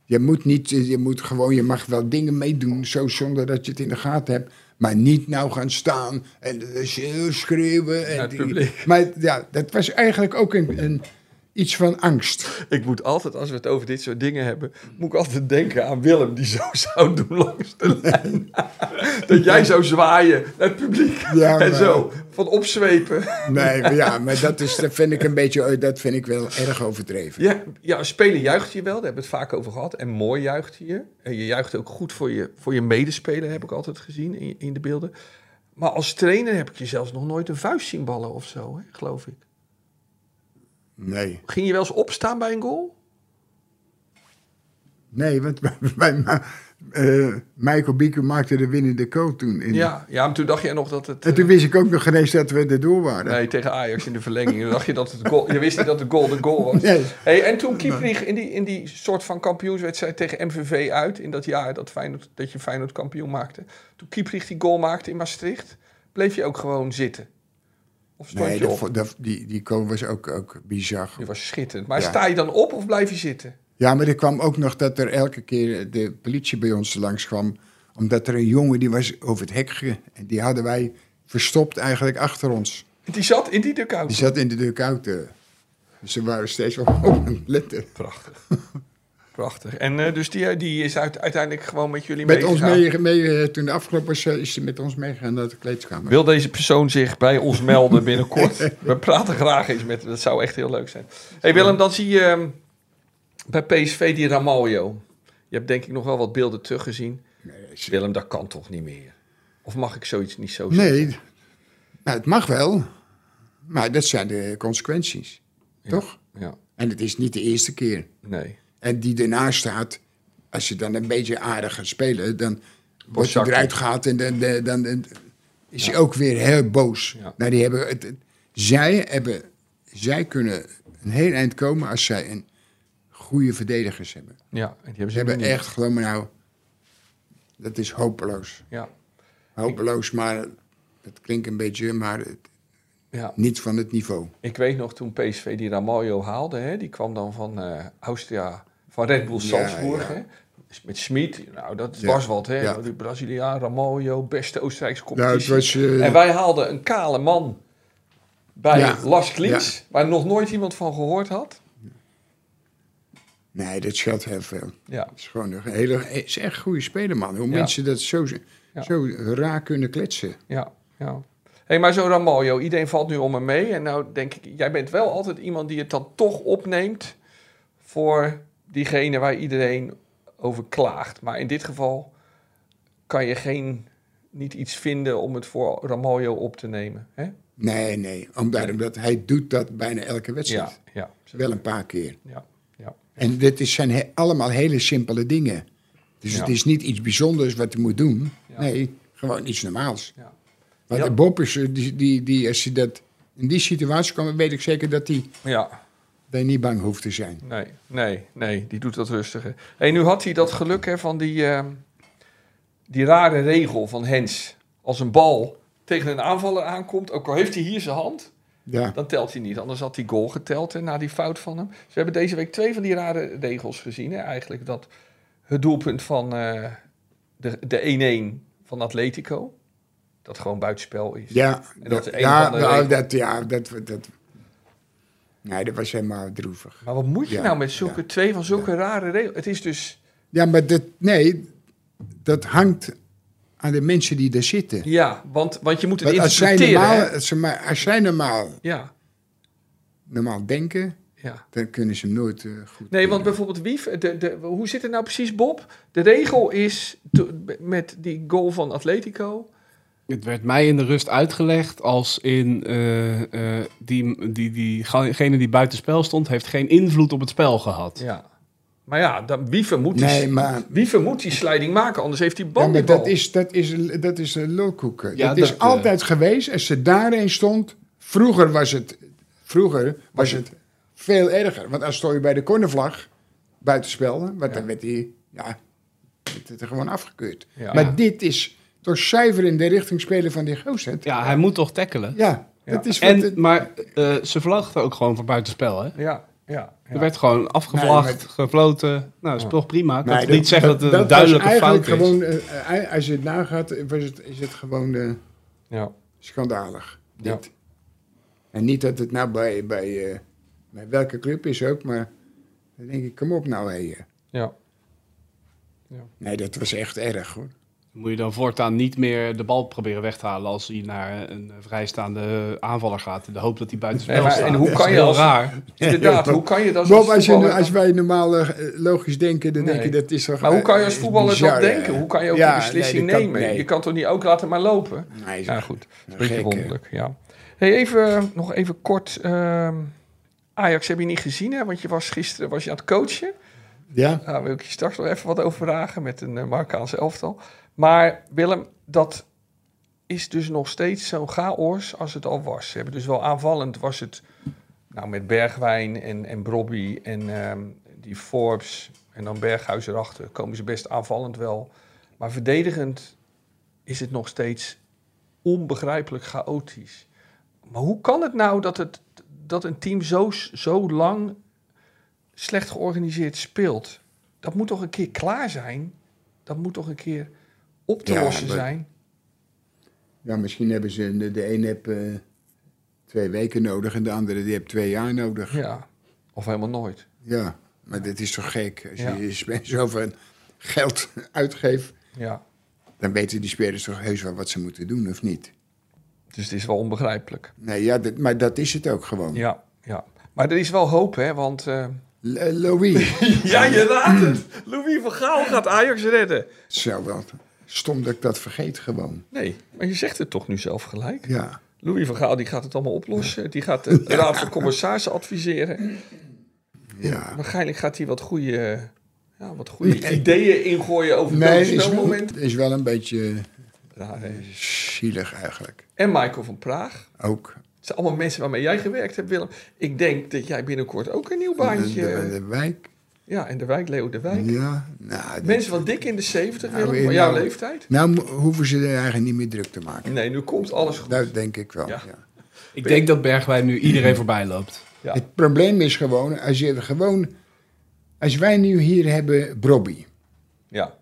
Je moet niet, eh, je moet gewoon, je mag wel dingen meedoen, zo zonder dat je het in de gaten hebt. Maar niet nou gaan staan en eh, schreeuwen. En die-. Maar ja, dat was eigenlijk ook een, een, iets van angst. Ik moet altijd, als we het over dit soort dingen hebben, moet ik altijd denken aan Willem die zo *laughs* zou doen langs de lijn. dat jij zou zwaaien naar het publiek Ja, en maar- zo, van opzwepen. Nee, maar ja, maar dat, is, dat vind ik een beetje, dat vind ik wel erg overdreven. Ja, ja, spelen juicht je wel, daar hebben we het vaak over gehad. En mooi juicht je. En je juicht ook goed voor je, voor je medespeler, heb ik altijd gezien in, in de beelden. Maar als trainer heb ik je zelfs nog nooit een vuist zien ballen of zo, hè, geloof ik. Nee. Ging je wel eens opstaan bij een goal? Nee, want *laughs* bij, bij, eh, Michael Bieker maakte de winnende goal toen. In, Ja, ja, maar toen dacht je nog dat het... En toen wist ik ook nog geen eens dat we erdoor waren. Nee, tegen Ajax in de verlenging. Toen dacht je dat het goal... Je wist niet dat het goal de goal was. Nee. Hey, en toen Kieprich in die, in die soort van kampioenswedstrijd tegen MVV uit... in dat jaar dat, Feyenoord, dat je Feyenoord kampioen maakte... toen Kieprich die goal maakte in Maastricht... bleef je ook gewoon zitten? Of stond Nee, je die, die goal was ook, ook bizar. Die was schitterend. Maar Ja. sta je dan op of blijf je zitten? Ja, maar er kwam ook nog dat er elke keer de politie bij ons langs kwam. Omdat er een jongen die was over het hek En die hadden wij verstopt eigenlijk achter ons. Die zat in die dugout. Die zat in de dugout. Dus ze waren steeds *laughs* op het letten. Prachtig. *laughs* Prachtig. En eh, dus die, die is uit, uiteindelijk gewoon met jullie Met ons meegegaan. mee, mee, eh, toen de afgelopen was, eh, is ze met ons meegegaan naar de kleedkamer. Wil deze persoon zich bij ons melden binnenkort? *laughs* We praten graag eens met hem. Dat zou echt heel leuk zijn. hey Willem, dan zie je ehm, bij PSV die Ramaljo. Je hebt denk ik nog wel wat beelden teruggezien. Nee, Willem, dat kan toch niet meer? Of mag ik zoiets niet zo zeggen? Nee, nou, het mag wel. Maar dat zijn de consequenties. Toch? Ja, En het is niet de eerste keer. nee. En die ernaast staat, als je dan een beetje aardig gaat spelen, dan wordt hij eruit gehaald en dan, dan, dan, dan is hij ook weer heel boos. Ja. Nou, die hebben het, het- zij, hebben, zij kunnen een heel eind komen als zij een goede verdedigers hebben. Ja, en die hebben Ze ze hebben echt, geloof me nou, dat is hopeloos. Ja, Hopeloos, maar het klinkt een beetje, maar het- ja. niet van het niveau. Ik weet nog toen PSV die Ramaljo haalde, hè, die kwam dan van eh Austria, van Red Bull Salzburg. ja. Hè, met Schmid, nou dat Ja, was wat, hè. ja. Die Braziliaan, Ramaljo, beste Oostenrijkse competitie. was, eh, En wij haalden een kale man bij Ja, Las Klins, waar nog nooit iemand van gehoord had. nee, dat scheelt heel veel. Ja, Het is gewoon een hele, het is echt een goede speler, man. Hoe mensen dat zo, zo raar kunnen kletsen. ja, ja. Hé, maar zo Ramaljo, iedereen valt nu om hem mee. En nou denk ik, jij bent wel altijd iemand die het dan toch opneemt voor diegene waar iedereen over klaagt. Maar in dit geval kan je geen, niet iets vinden om het voor Ramaljo op te nemen. Hè? Nee, nee. Omdat, omdat hij doet dat bijna elke Ja, wedstrijd. ja, Wel een paar keer. ja, ja. En dit is, zijn he- allemaal hele simpele dingen. Dus Ja. het is niet iets bijzonders wat je moet doen. Ja. Nee, gewoon iets normaals. Ja. Maar Ja. de Bob is, eh, die, die, die, als hij dat in die situatie kwam, weet ik zeker dat hij Ja, daar niet bang hoeft te zijn. nee, nee, nee, die doet dat rustiger. Hey, nu had hij dat geluk hè, van die, ehm, die rare regel van Hens. Als een bal tegen een aanvaller aankomt, ook al heeft hij hier zijn hand, Ja. dan telt hij niet. Anders had hij goal geteld hè, na die fout van hem. Ze hebben deze week twee van die rare regels gezien. Hè, eigenlijk dat het doelpunt van eh, de, de 1-1 van Atletico, dat gewoon buitenspel is. Ja, En dat is een ja, nou, dat, ja, dat, dat, nee, dat was helemaal droevig. Maar wat moet je Ja, nou met zulke ja. twee van zulke rare regels? Het is dus... Ja, maar dat, nee, dat hangt aan de mensen die daar zitten. Ja, want, want je moet het Want als zij, interpreteren. normaal, hè? als, ze maar, als zij normaal, Ja, normaal denken, ja. dan kunnen ze hem nooit eh, goed Nee, want bijvoorbeeld Wief, de, de, hoe zit het nou precies, Bob? De regel is to- met die goal van Atletico. Het werd mij in de rust uitgelegd als in eh, eh, die, die, diegene die buitenspel stond, heeft geen invloed op het spel gehad. Ja. Maar ja, dan, Wiever, moet die, Nee, maar, Wiever moet die sliding maken, anders heeft hij bal ja, maar dat is, dat is, dat is een lulkoeken. Ja, dat is dat, eh, altijd geweest. Als ze daarin stond, vroeger was het, vroeger was het veel erger. Want als stond je bij de cornervlag, buitenspel, want Ja. dan werd hij, ja, werd gewoon afgekeurd. Ja. Maar dit is toch zuiver in de richting spelen van die gozer. Ja, hij moet toch tackelen. Ja, Ja. dat is wat En, het- maar eh, ze vlagden ook gewoon voor buitenspel, hè? Ja, ja. Er ja. werd gewoon afgevlacht, Nee, maar- gefloten. Nou, dat is toch prima. Ik kan Nee, niet zeggen dat, het een was duidelijke fout eigenlijk is. Gewoon, als je het nagaat, was het, is het gewoon eh, ja. schandalig. Ja. Dit. En niet dat het nou bij, bij, eh, bij welke club is ook, maar dan denk ik, kom op nou hé. eh. ja. Nee, dat was echt erg hoor. Moet je dan voortaan niet meer de bal proberen weg te halen als hij naar een vrijstaande aanvaller gaat. In de hoop dat hij Nee, maar- staat. en hoe kan je als- raar. Inderdaad, Ja, hoe kan je dat Bob, als als, je, als wij normaal eh, logisch denken, dan denk je dat is toch... Maar hoe kan je als eh, voetballer bizar, dat denken? eh. Hoe kan je ook Ja, die beslissing nee, dat kan- nemen? nee. Je kan toch niet ook laten maar lopen? Nee, Ja, goed. Dat is een wonderlijk, ja. Hey, even, nog even kort. ehm, Ajax heb je niet gezien, hè? Want je was gisteren was je aan het coachen. Ja? Daar wil ik je straks nog even wat over vragen met een uh, Marokkaanse elftal. Maar Willem, dat is dus nog steeds zo'n chaos als het al was. Hebben dus wel aanvallend was het nou, met Bergwijn en, en Brobby en ehm, die Forbes en dan Berghuis erachter komen ze best aanvallend wel. Maar verdedigend is het nog steeds onbegrijpelijk chaotisch. Maar hoe kan het nou dat, het, dat een team zo, zo lang slecht georganiseerd speelt? Dat moet toch een keer klaar zijn? Dat moet toch een keer op te Ja, lossen maar- zijn? ja, misschien hebben ze... De, de een heeft eh, twee weken nodig en de andere die heeft twee jaar nodig. Ja, of helemaal nooit. Ja, maar dit is toch gek? Als Ja. je *laughs* zoveel geld uitgeeft, Ja, dan weten die spelers toch heus wel wat ze moeten doen, of niet? dus het is wel onbegrijpelijk. Nee, ja, dat, maar dat is het ook gewoon. Ja, ja. Maar er is wel hoop, hè? Want. eh, eh, Louis, *laughs* ja, je raadt het. Louis van Gaal gaat Ajax redden. zo wel. Stom dat ik dat vergeet gewoon. Nee, maar je zegt het toch nu zelf gelijk. Ja, Louis van Gaal die gaat het allemaal oplossen. Die gaat de *laughs* Raad van Commissarissen adviseren. ja. Waarschijnlijk gaat hij wat goede, ja, wat goede ideeën ingooien over Nee, wel, spelmoment. is wel een beetje Raar, hè? zielig eigenlijk. En Michael van Praag. Ook. Het zijn allemaal mensen waarmee jij gewerkt hebt, Willem. Ik denk dat jij binnenkort ook een nieuw De, baantje... de, de wijk. Ja, en de wijk, Leo de Wijk. Ja, nou, dat- Mensen van dik in de 70, Nou, van jouw nou- leeftijd. nou hoeven ze er eigenlijk niet meer druk te maken. Nee, nu komt alles goed. Dat denk ik wel. Ja. Ja. Ik denk dat Bergwijn nu iedereen *clears throat* voorbij loopt. Ja. Het probleem is gewoon, als je gewoon, als wij nu hier hebben Brobby. Ja,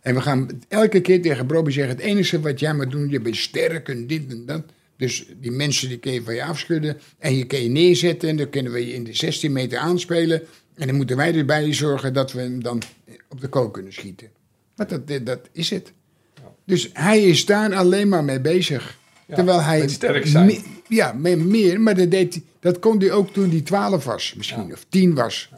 En we gaan elke keer tegen Brobby zeggen, het enige wat jij moet doen, je bent sterk en dit en dat. Dus die mensen die kun je van je afschudden en je kun je neerzetten en dan kunnen we je in de 16 meter aanspelen. En dan moeten wij erbij zorgen dat we hem dan op de kook kunnen schieten. Maar dat, dat, is het. Dus hij is daar alleen maar mee bezig. Ja, Terwijl hij... met sterk zijn. me- ja, met meer, maar dat, deed, dat kon hij ook toen hij 12 was misschien, Ja. of 10 was.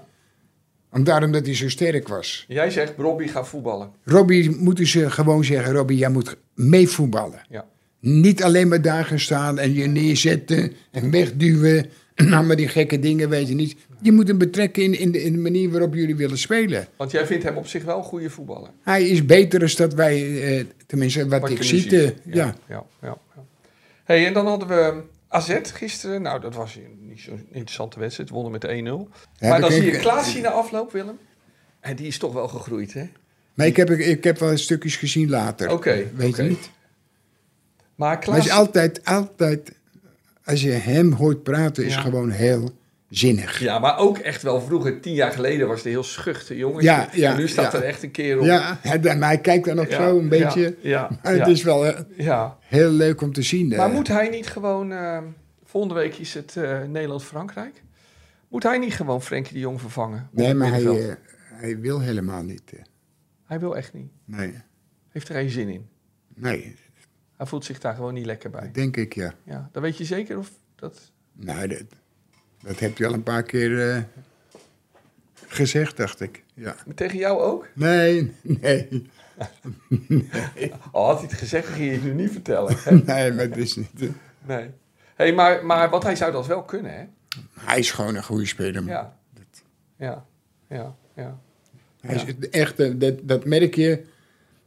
Om daarom dat hij zo sterk was. jij zegt Robbie gaat voetballen. Robbie moeten ze gewoon zeggen, Robbie, jij moet meevoetballen. Ja. Niet alleen maar daar gaan staan en je neerzetten en wegduwen. *clears throat* Nou, maar die gekke dingen weet je niet. Je moet hem betrekken in, in, de, in de manier waarop jullie willen spelen. Want jij vindt hem op zich wel een goede voetballer. Hij is beter dan dat wij, eh, tenminste wat, Wat ik zie. eh, Ja, ja. ja, ja. Hey, en dan hadden we AZ gisteren. Nou, dat was niet zo'n interessante wedstrijd. Wonnen met 1-0. Ja, maar dan zie je Klaas na afloop, Willem. En die is toch wel gegroeid, hè? Maar ik heb, ik heb wel stukjes gezien later. Oké, Weet oké. je niet? Maar Maar Klaas... het is altijd, altijd, als je hem hoort praten, is Ja. gewoon heel zinnig. Ja, maar ook echt wel vroeger, tien jaar geleden, was hij heel schuchter jongen. Ja, ja, en nu staat ja. er echt een kerel. Ja, hij- maar hij kijkt dan ook Ja, zo een beetje. Ja, ja, Maar het ja, is wel eh, ja. heel leuk om te zien. Maar eh. moet hij niet gewoon... eh, volgende week is het eh, Nederland-Frankrijk. Moet hij niet gewoon Frenkie de Jong vervangen? op nee, maar hij, hij wil helemaal niet. hij wil echt niet. nee, Heeft er geen zin in. nee, Hij voelt zich daar gewoon niet lekker bij. dat denk ik ja. Ja, dan weet je zeker of dat... Nou, dat, dat heb je al een paar keer eh, gezegd, dacht ik. Ja. Tegen jou ook? Nee, nee, *laughs* Al had hij het gezegd, ging je het nu niet vertellen. *laughs* nee, maar het is niet. eh, Nee. Hey, maar, maar wat hij zou dat wel kunnen, hè? Hij is gewoon een goede speler. man. Ja. Ja, ja, ja. Hij is echt, eh, dat, dat merk je.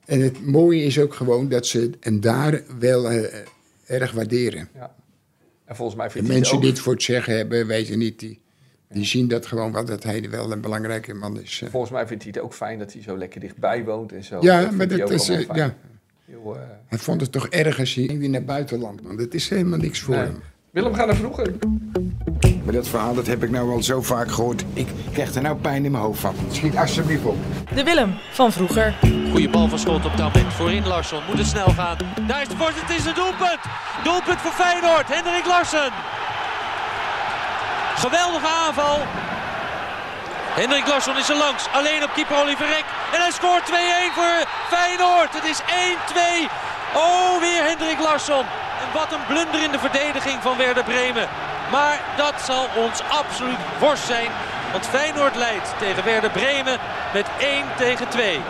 En het mooie is ook gewoon dat ze en daar wel eh, erg waarderen. ja. En volgens mij De vindt het mensen ook... die het voor het zeggen hebben, weten niet, die, die zien dat gewoon wel, dat hij wel een belangrijke man is. eh. Volgens mij vindt hij het ook fijn dat hij zo lekker dichtbij woont en zo. Ja, maar dat is, eh, ja. Heel, Hij vond het toch erg als hij weer naar buitenland, man. Dat is helemaal niks voor nee. hem. Willem, ga naar vroeger. Maar dat verhaal, dat heb ik nou al zo vaak gehoord. Ik krijg er nou pijn in mijn hoofd van. Schiet alsjeblieft op. De Willem van vroeger. Goeie bal van Schot op Dalmet. Voorin Larsson. Moet het snel gaan. Daar is de voorzet. Het is een doelpunt. Doelpunt voor Feyenoord. Hendrik Larsen. Geweldige aanval. Hendrik Larsson is er langs. Alleen op keeper Oliver Rek. En hij scoort 2-1 voor Feyenoord. Het is 1-2. Oh, weer Hendrik Larsson. En wat een blunder in de verdediging van Werder Bremen. Maar dat zal ons absoluut worst zijn. Want Feyenoord leidt tegen Werder Bremen met 1 tegen 2.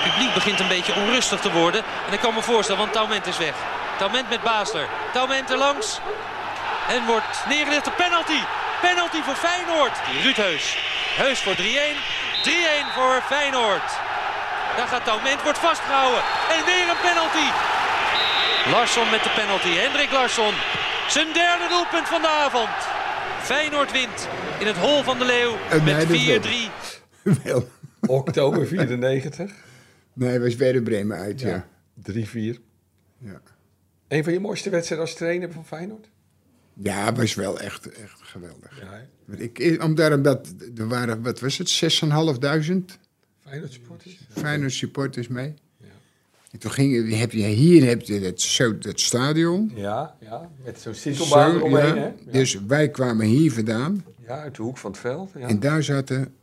Het publiek begint een beetje onrustig te worden. En ik kan me voorstellen, want Taument is weg. Taument met Basler. Taument er langs. En wordt neergelegd een penalty. Penalty voor Feyenoord. Ruud Heus. Heus voor 3-1. 3-1 voor Feyenoord. Daar gaat Taument, wordt vastgehouden. En weer een penalty. Larsson met de penalty. Hendrik Larsson. Zijn derde doelpunt van de avond. Feyenoord wint in het hol van de Leeuw Eh, met dat 4-3. wel. Oktober 94. Nee, hij was weer Bremen uit, ja. 3-4. Ja, Een van je mooiste wedstrijden als trainer van Feyenoord? ja was wel echt, echt geweldig. Ja, Ik, ik- omdat dat, er waren, wat was het, 6.500 Feyenoord supporters. Feyenoord supporters mee. En toen ging, heb je, hier heb je het, zo, dat stadion. Ja, ja. Met zo'n sintelbaan Zo, ja. hè? Ja. Dus wij kwamen hier vandaan. ja, uit de hoek van het veld. Ja. En daar zaten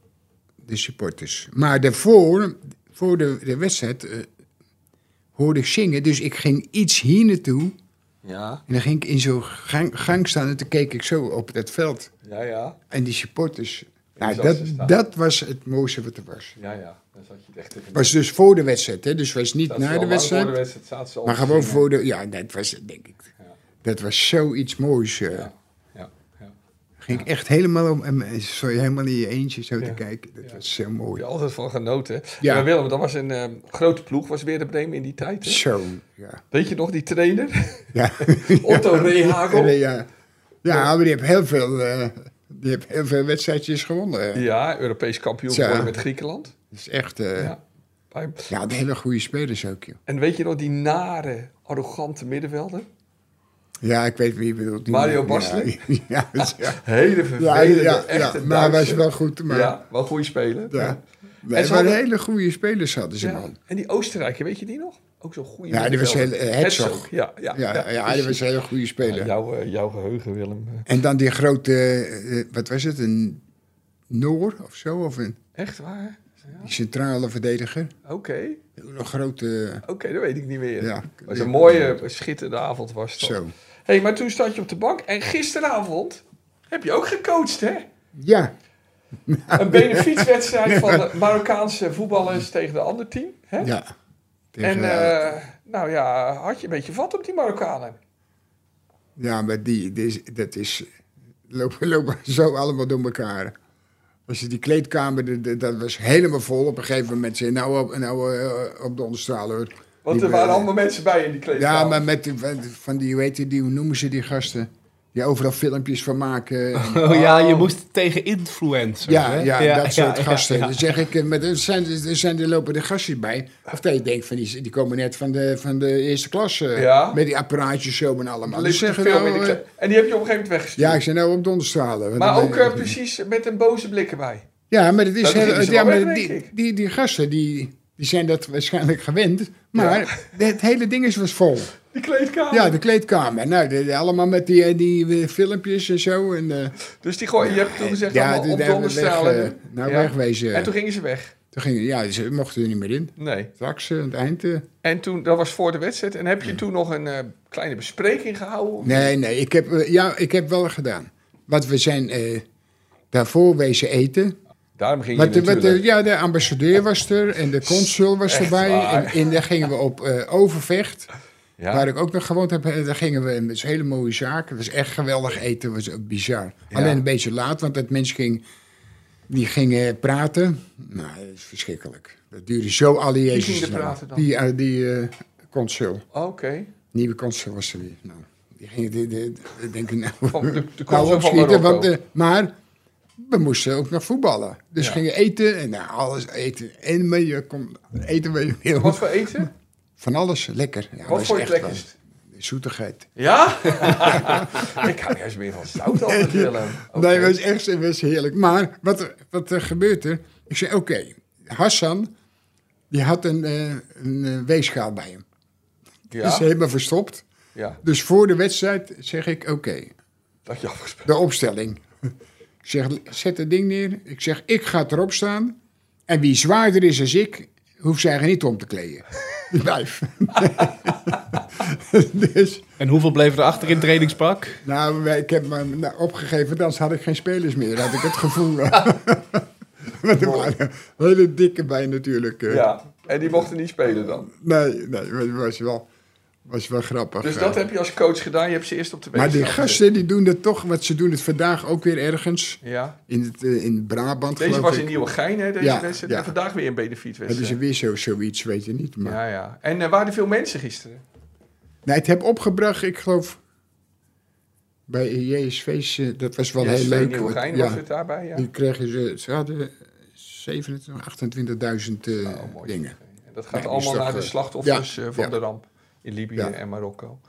de supporters. Maar daarvoor, voor de, de wedstrijd, eh, hoorde ik zingen. Dus ik ging iets hier naartoe. ja, En dan ging ik in zo'n gang, gang staan en toen keek ik zo op dat veld. ja, ja. En die supporters. Nou, dat, dat was het mooiste wat er was. Ja, ja. Dan zat je het echt Het was dus voor de wedstrijd, hè? dus het was niet Dat na de wedstrijd. Voor de wedstrijd zaten ze al Maar gewoon voor de. Ja, dat was denk ik. Ja. Dat was zoiets moois. eh. Ja, ja, ja. Ging ik echt helemaal om. Zo helemaal in je eentje zo Ja. te kijken. Dat Ja. was zo Heb mooi. je altijd van genoten. hè? Ja. Maar Willem, dat was een eh, grote ploeg. Was weer de Bremen in die tijd. Hè? Zo, ja. Weet je nog, die trainer? Ja, *laughs* Otto Rehagel. Ja. ja maar die heeft heel veel, eh, die heeft heel veel wedstrijdjes gewonnen. Ja, Europees kampioen geworden met Griekenland. Dat is echt. eh, ja. Ja. De hele goede spelers ook, joh. En weet je nog die nare, arrogante middenvelder? Ja, ik weet wie je bedoelt. Mario Basler? *laughs* Ja, ja, *laughs* ja. Hele vervelende, ja, echte maar was wel goed. Maar, ja. Wel goede speler. Ja. En Nee, ze maar hadden- hele goede spelers hadden ze, man. En die Oostenrijker, weet je die nog? Ook zo'n goede Ja, die was heel- eh, Herzog. Ja, ja, Ja, ja, ja, die was een hele goede speler. Jouw, eh, jouw geheugen, Willem. En dan die grote, eh, wat was het, een Noor of zo? Of een Echt waar? die centrale verdediger. Oké, Een grote, oké, dat weet ik niet meer. Ja. Het was een mooie, schitterende avond was het. zo. hey, maar toen stond je op de bank en gisteravond heb je ook gecoacht, hè? Ja, Een benefietswedstrijd van de Marokkaanse voetballers tegen de ander team. Hè? ja. En eh, nou ja, had je een beetje vat op die Marokkanen? ja, maar die, die dat is, lopen, lopen zo allemaal door elkaar. Als je die kleedkamer, dat was helemaal vol. Op een gegeven moment zei nou op, nou, eh, op de onderstralen hoor. Want er waren allemaal mensen bij in die kleedkamer. Ja, maar met die, van die, hoe heet die, hoe noemen ze die gasten? Die overal filmpjes van maken. En- *laughs* Oh ja, je moest tegen influencers. ja, hè? ja, dat soort ja, gasten. ja. Dan zeg ik, eh, maar er zijn, er zijn er lopen de gastjes bij. Of dat je denkt, van die, die komen net van de, van de eerste klas. eh, Ja. Met die apparaatjes zo en allemaal. Dus zeggen veel nou, die eh, En die heb je op een gegeven moment weggestuurd. ja, ik zei nou op donderstralen. Maar ook eh, precies met een boze blik erbij. Ja, maar, het is heel- ja, maar weg, die, die, die gasten die, die zijn dat waarschijnlijk gewend. Maar *laughs* het hele ding is was vol. Die kleedkamer. Ja, de kleedkamer. Nou, de- de- allemaal met die, eh, die eh, filmpjes en zo. En, eh, Dus die gooi, je hebt toen gezegd ja, allemaal toen op weg, nou, Ja. wegwezen. En toen gingen ze weg. Toen gingen, ja, ze mochten er niet meer in. Nee. Straks aan het eind. En toen, dat was voor de wedstrijd. En heb je toen nog een kleine bespreking gehouden? nee, nee, ik heb, ja, ik heb wel gedaan. Want we zijn daarvoor wezen eten. Daarom ging je de- wat, de- natuurlijk. ja, de ambassadeur was er en de consul was Echt erbij. waar? En, en daar gingen we op eh, Overvecht. ja. Waar ik ook nog gewoond heb, daar gingen we met hele mooie zaken. Het was echt geweldig eten, het was ook bizar. Ja. Alleen een beetje laat, want dat mensen ging, die gingen praten. Nou, dat is verschrikkelijk. Dat duurde zo alle Wie Jezus. ging er lang. praten dan? Die, eh, die eh, consul. Oké. Nieuwe consul was er weer. Nou, die gingen, de, de, de, denken, nou, Van de- de nou consul van opschieten, Marokko. want, eh, maar we moesten ook nog voetballen. Dus Ja. gingen eten en nou, alles eten. En maar je kon eten waar je wil. Wat voor eten? *laughs* Van alles, lekker. Ja, Wat voor echt lekkerst? Zoetigheid. Ja? *laughs* ik hou juist meer van zout altijd willen. *laughs* Oké. Nee, het was echt het was heerlijk. Maar wat er, wat er gebeurt er? Ik zei, oké, Hassan, die had een, eh, een eh, weegschaal bij hem. Ja? helemaal verstopt. Ja, Dus voor de wedstrijd zeg ik, oké, dat je afgesproken. de opstelling. Zeg, zet het ding neer. Ik zeg, ik ga erop staan. En wie zwaarder is als ik, hoeft zij niet om te kleden. *laughs* Blijf. *laughs* dus, En hoeveel bleven er achter in trainingspak? nou, ik heb me nou, opgegeven, anders had ik geen spelers meer. Had ik het gevoel. *laughs* Want er waren hele dikke bij natuurlijk. Ja, en die mochten niet spelen dan. Nee, nee, het was wel, was wel grappig. Dus eh. dat heb je als coach gedaan. Je hebt ze eerst op de maar die gasten die doen het toch, want ze doen het vandaag ook weer ergens. Ja. In, het, eh, in Brabant, Deze was in Nieuwegein, hè, deze Ja, wedstrijd. ja. En vandaag weer een benefiet Hebben ze wedstrijd. weer zo, zoiets, weet je niet. Maar... Ja, ja. En eh, waren er veel mensen gisteren? Nee, het heb opgebracht, ik geloof, bij JSV's, eh, dat was wel heel leuk. Nieuwegein ja, was het daarbij, ja. Die kregen ze, ze hadden 27, 28.000 eh, Oh, dingen. En dat gaat die allemaal is naar de slachtoffers van de ramp in Libië Ja. en Marokko.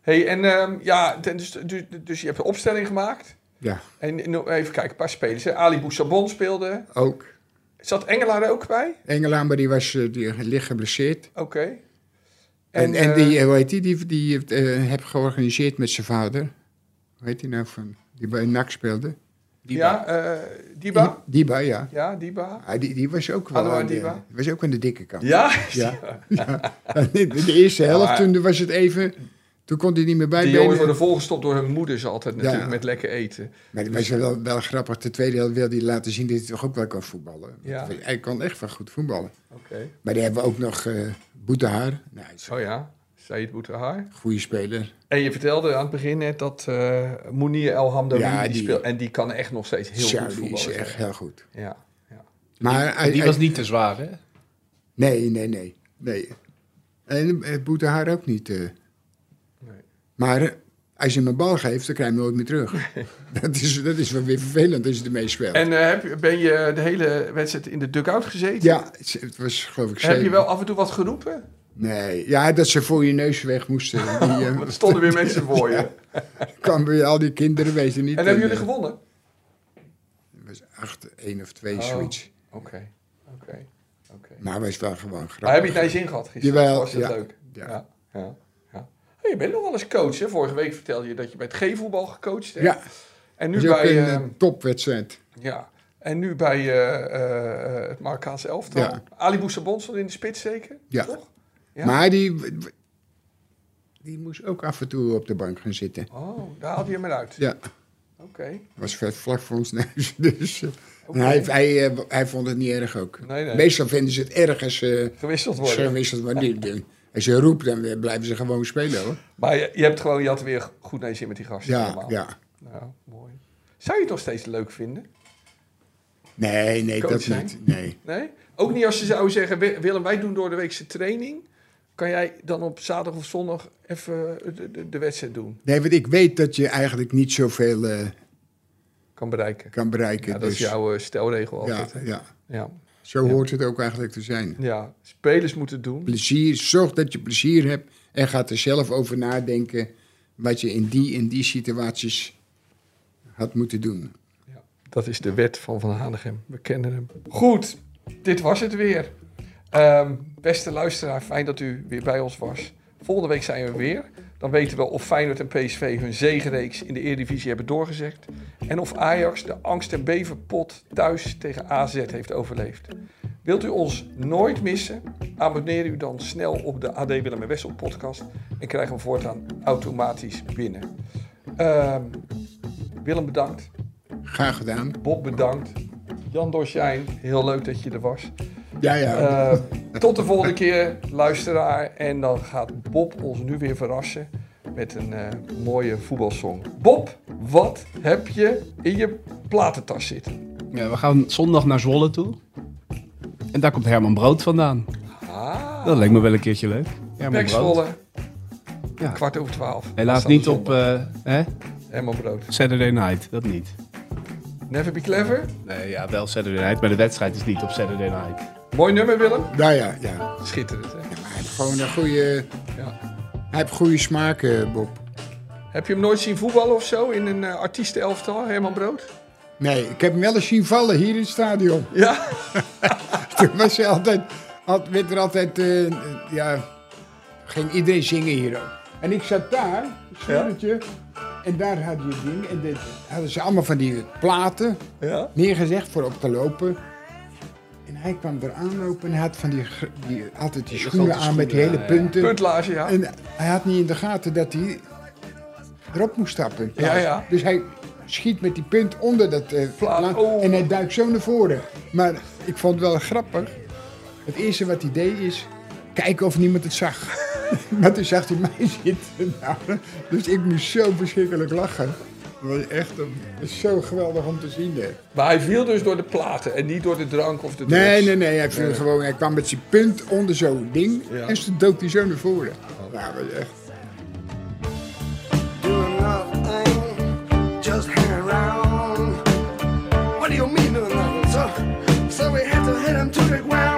hey, en ehm, ja, dus, dus, dus je hebt een opstelling gemaakt. Ja, En even kijken, een paar spelers. Hè. Ali Boussabon speelde. ook. Zat Engelaar er ook bij? Engelaan, maar die, was, eh, die ligt geblesseerd. Oké. En, en, eh, die, eh, hoe heet die, die, die eh, heb georganiseerd met zijn vader. Hoe heet die nou van, die bij NAC speelde? Ja, eh Diba? Die, Diba, ja. Ja, Diba. Ah, die, die was ook wel aan de, Diba? die was ook aan de dikke kant. Ja? Ja. *laughs* ja. De, eerste helft, maar- toen was het even... Toen kon hij niet meer Die bijbenen. jongens worden volgestopt door hun moeders altijd natuurlijk Ja. met lekker eten. Maar het was wel, wel grappig. De tweede helft wilde hij laten zien dat hij toch ook wel kan voetballen. Ja. Hij kon echt wel goed voetballen. Oké. Maar die hebben we ook nog eh Boetehaar. Nou, hij is Oh ja, Said Boutahar. een goede speler. En je vertelde aan het begin net dat eh Mounir El Hamdawi Ja, die, die- speelt. En die kan echt nog steeds heel goed die voetballen. is echt heel goed. Ja, ja. Maar hij- Die hij- was niet te zwaar, hè? Nee, nee, nee. nee. En eh, Boetehaar ook niet. eh. Nee. Maar als je hem een bal geeft, dan krijg je hem nooit meer terug. *laughs* dat, is, dat is wel weer vervelend als je ermee speelt. En eh, heb, je- ben je de hele wedstrijd in de dugout gezeten? ja, het was geloof ik Heb je wel af en toe wat geroepen? Nee, ja, dat ze voor je neus weg moesten. *laughs* Die, Want er stonden weer mensen *laughs* voor je. kwamen weer al die kinderen, weet je niet. En hebben En, jullie gewonnen? Het was 8, 1 of 2, Oh. zoiets. Oké, oké, oké. Maar was wel gewoon grappig. Maar heb je het naar je zin gehad gisteren? Jawel, Was het ja. leuk? Ja. ja. ja, ja. Hey, je bent nog wel eens coach, hè? Vorige week vertelde je dat je bij het G-voetbal gecoacht hebt. Ja, En nu bij... een eh, eh, topwedstrijd. ja. En nu bij eh, het Marokkaans elftal. Ja. Ali Boussabon stond in de spits zeker? Ja. Toch? Ja. Maar die, die moest ook af en toe op de bank gaan zitten. Oh, daar haalde je hem eruit. Ja, Oké. was vet vlak voor ons neus. *laughs* Dus, eh, hij, hij, eh, hij vond het niet erg ook. Nee, nee. Meestal vinden ze het erg als ze Gewisseld ze worden. doen. Als je roept, dan blijven ze gewoon spelen hoor. Maar je, je hebt gewoon, je had weer goed naar je zin met die gasten. Ja, allemaal. ja. Nou, mooi. Zou je het nog steeds leuk vinden? Nee, nee, Coach dat zijn? niet. Nee. Nee? Ook niet als je zou zeggen, "Wi- Willem, wij doen door de weekse training. Kan jij dan op zaterdag of zondag even de, de, de wedstrijd doen? nee, want ik weet dat je eigenlijk niet zoveel eh, Kan bereiken. kan bereiken. Ja, dat is dus, jouw eh, stelregel ja, altijd. ja, Ja. zo Ja. hoort het ook eigenlijk te zijn. ja, spelers moeten doen. Plezier, zorg dat je plezier hebt en gaat er zelf over nadenken wat je in die, in die situaties had moeten doen. Dat is de wet van Van Hanegem. We kennen hem. Goed, dit was het weer. Ehm, beste luisteraar, fijn dat u weer bij ons was. Volgende week zijn we weer. Dan weten we of Feyenoord en PSV hun zegenreeks in de Eredivisie hebben doorgezet. En of Ajax de angst- en bevenpot thuis tegen AZ heeft overleefd. Wilt u ons nooit missen? Abonneer u dan snel op de AD Willem en Wessel podcast. En krijg hem voortaan automatisch binnen. Ehm, Willem bedankt. Graag gedaan. Bob bedankt. Jan Dorsjijn, heel leuk dat je er was. Ja, ja. Eh, tot de volgende keer, luisteraar. En dan gaat Bob ons nu weer verrassen met een eh, mooie voetbalsong. Bob, wat heb je in je platentas zitten? Ja, we gaan zondag naar Zwolle toe. En daar komt Herman Brood vandaan. Ah, Dat lijkt me wel een keertje leuk. Herman Brood. Zwolle, Ja. kwart over twaalf. Helaas niet op eh, hè? Herman Brood. Saturday Night, dat niet. Never be clever. Nee, ja, wel Saturday Night, maar de wedstrijd is niet op Saturday Night. Mooi nummer, Willem. ja, ja, ja. Schitterend, hè? Hij heeft gewoon een goede, Ja. hij heeft goede smaak, eh, Bob. Heb je hem nooit zien voetballen of zo in een uh, artiestenelftal, Herman Brood? Nee, ik heb hem wel eens zien vallen hier in het stadion. Ja. *laughs* Toen was hij altijd, werd er altijd, eh, eh, ja, ging iedereen zingen hier ook. En ik zat daar, schildertje, en daar had je ding. En dit hadden ze allemaal van die platen ja. neergezegd voor op te lopen. En hij kwam er aanlopen en hij had van die, die, altijd die schoenen aan met die hele punten. Puntlage, ja. En hij had niet in de gaten dat hij erop moest stappen. Ja, ja. Dus hij schiet met die punt onder dat eh, Pla- pla- oh. en hij duikt zo naar voren. Maar ik vond het wel grappig. Het eerste wat hij deed is kijken of niemand het zag. *laughs* maar toen zag hij mij zitten. Nou, dus ik moest zo verschrikkelijk lachen. Dat was echt een, dat is zo geweldig om te zien. Hè. Maar hij viel dus door de platen en niet door de drank of de drugs. Nee, nee, nee. Hij, viel Gewoon, hij kwam met zijn punt onder zo'n ding. Ja. En toen dook hij zo naar voren. Nou, dat was echt... doing nothing, just hanging around. What do you mean doing nothing? So, so we had to hit him to the ground.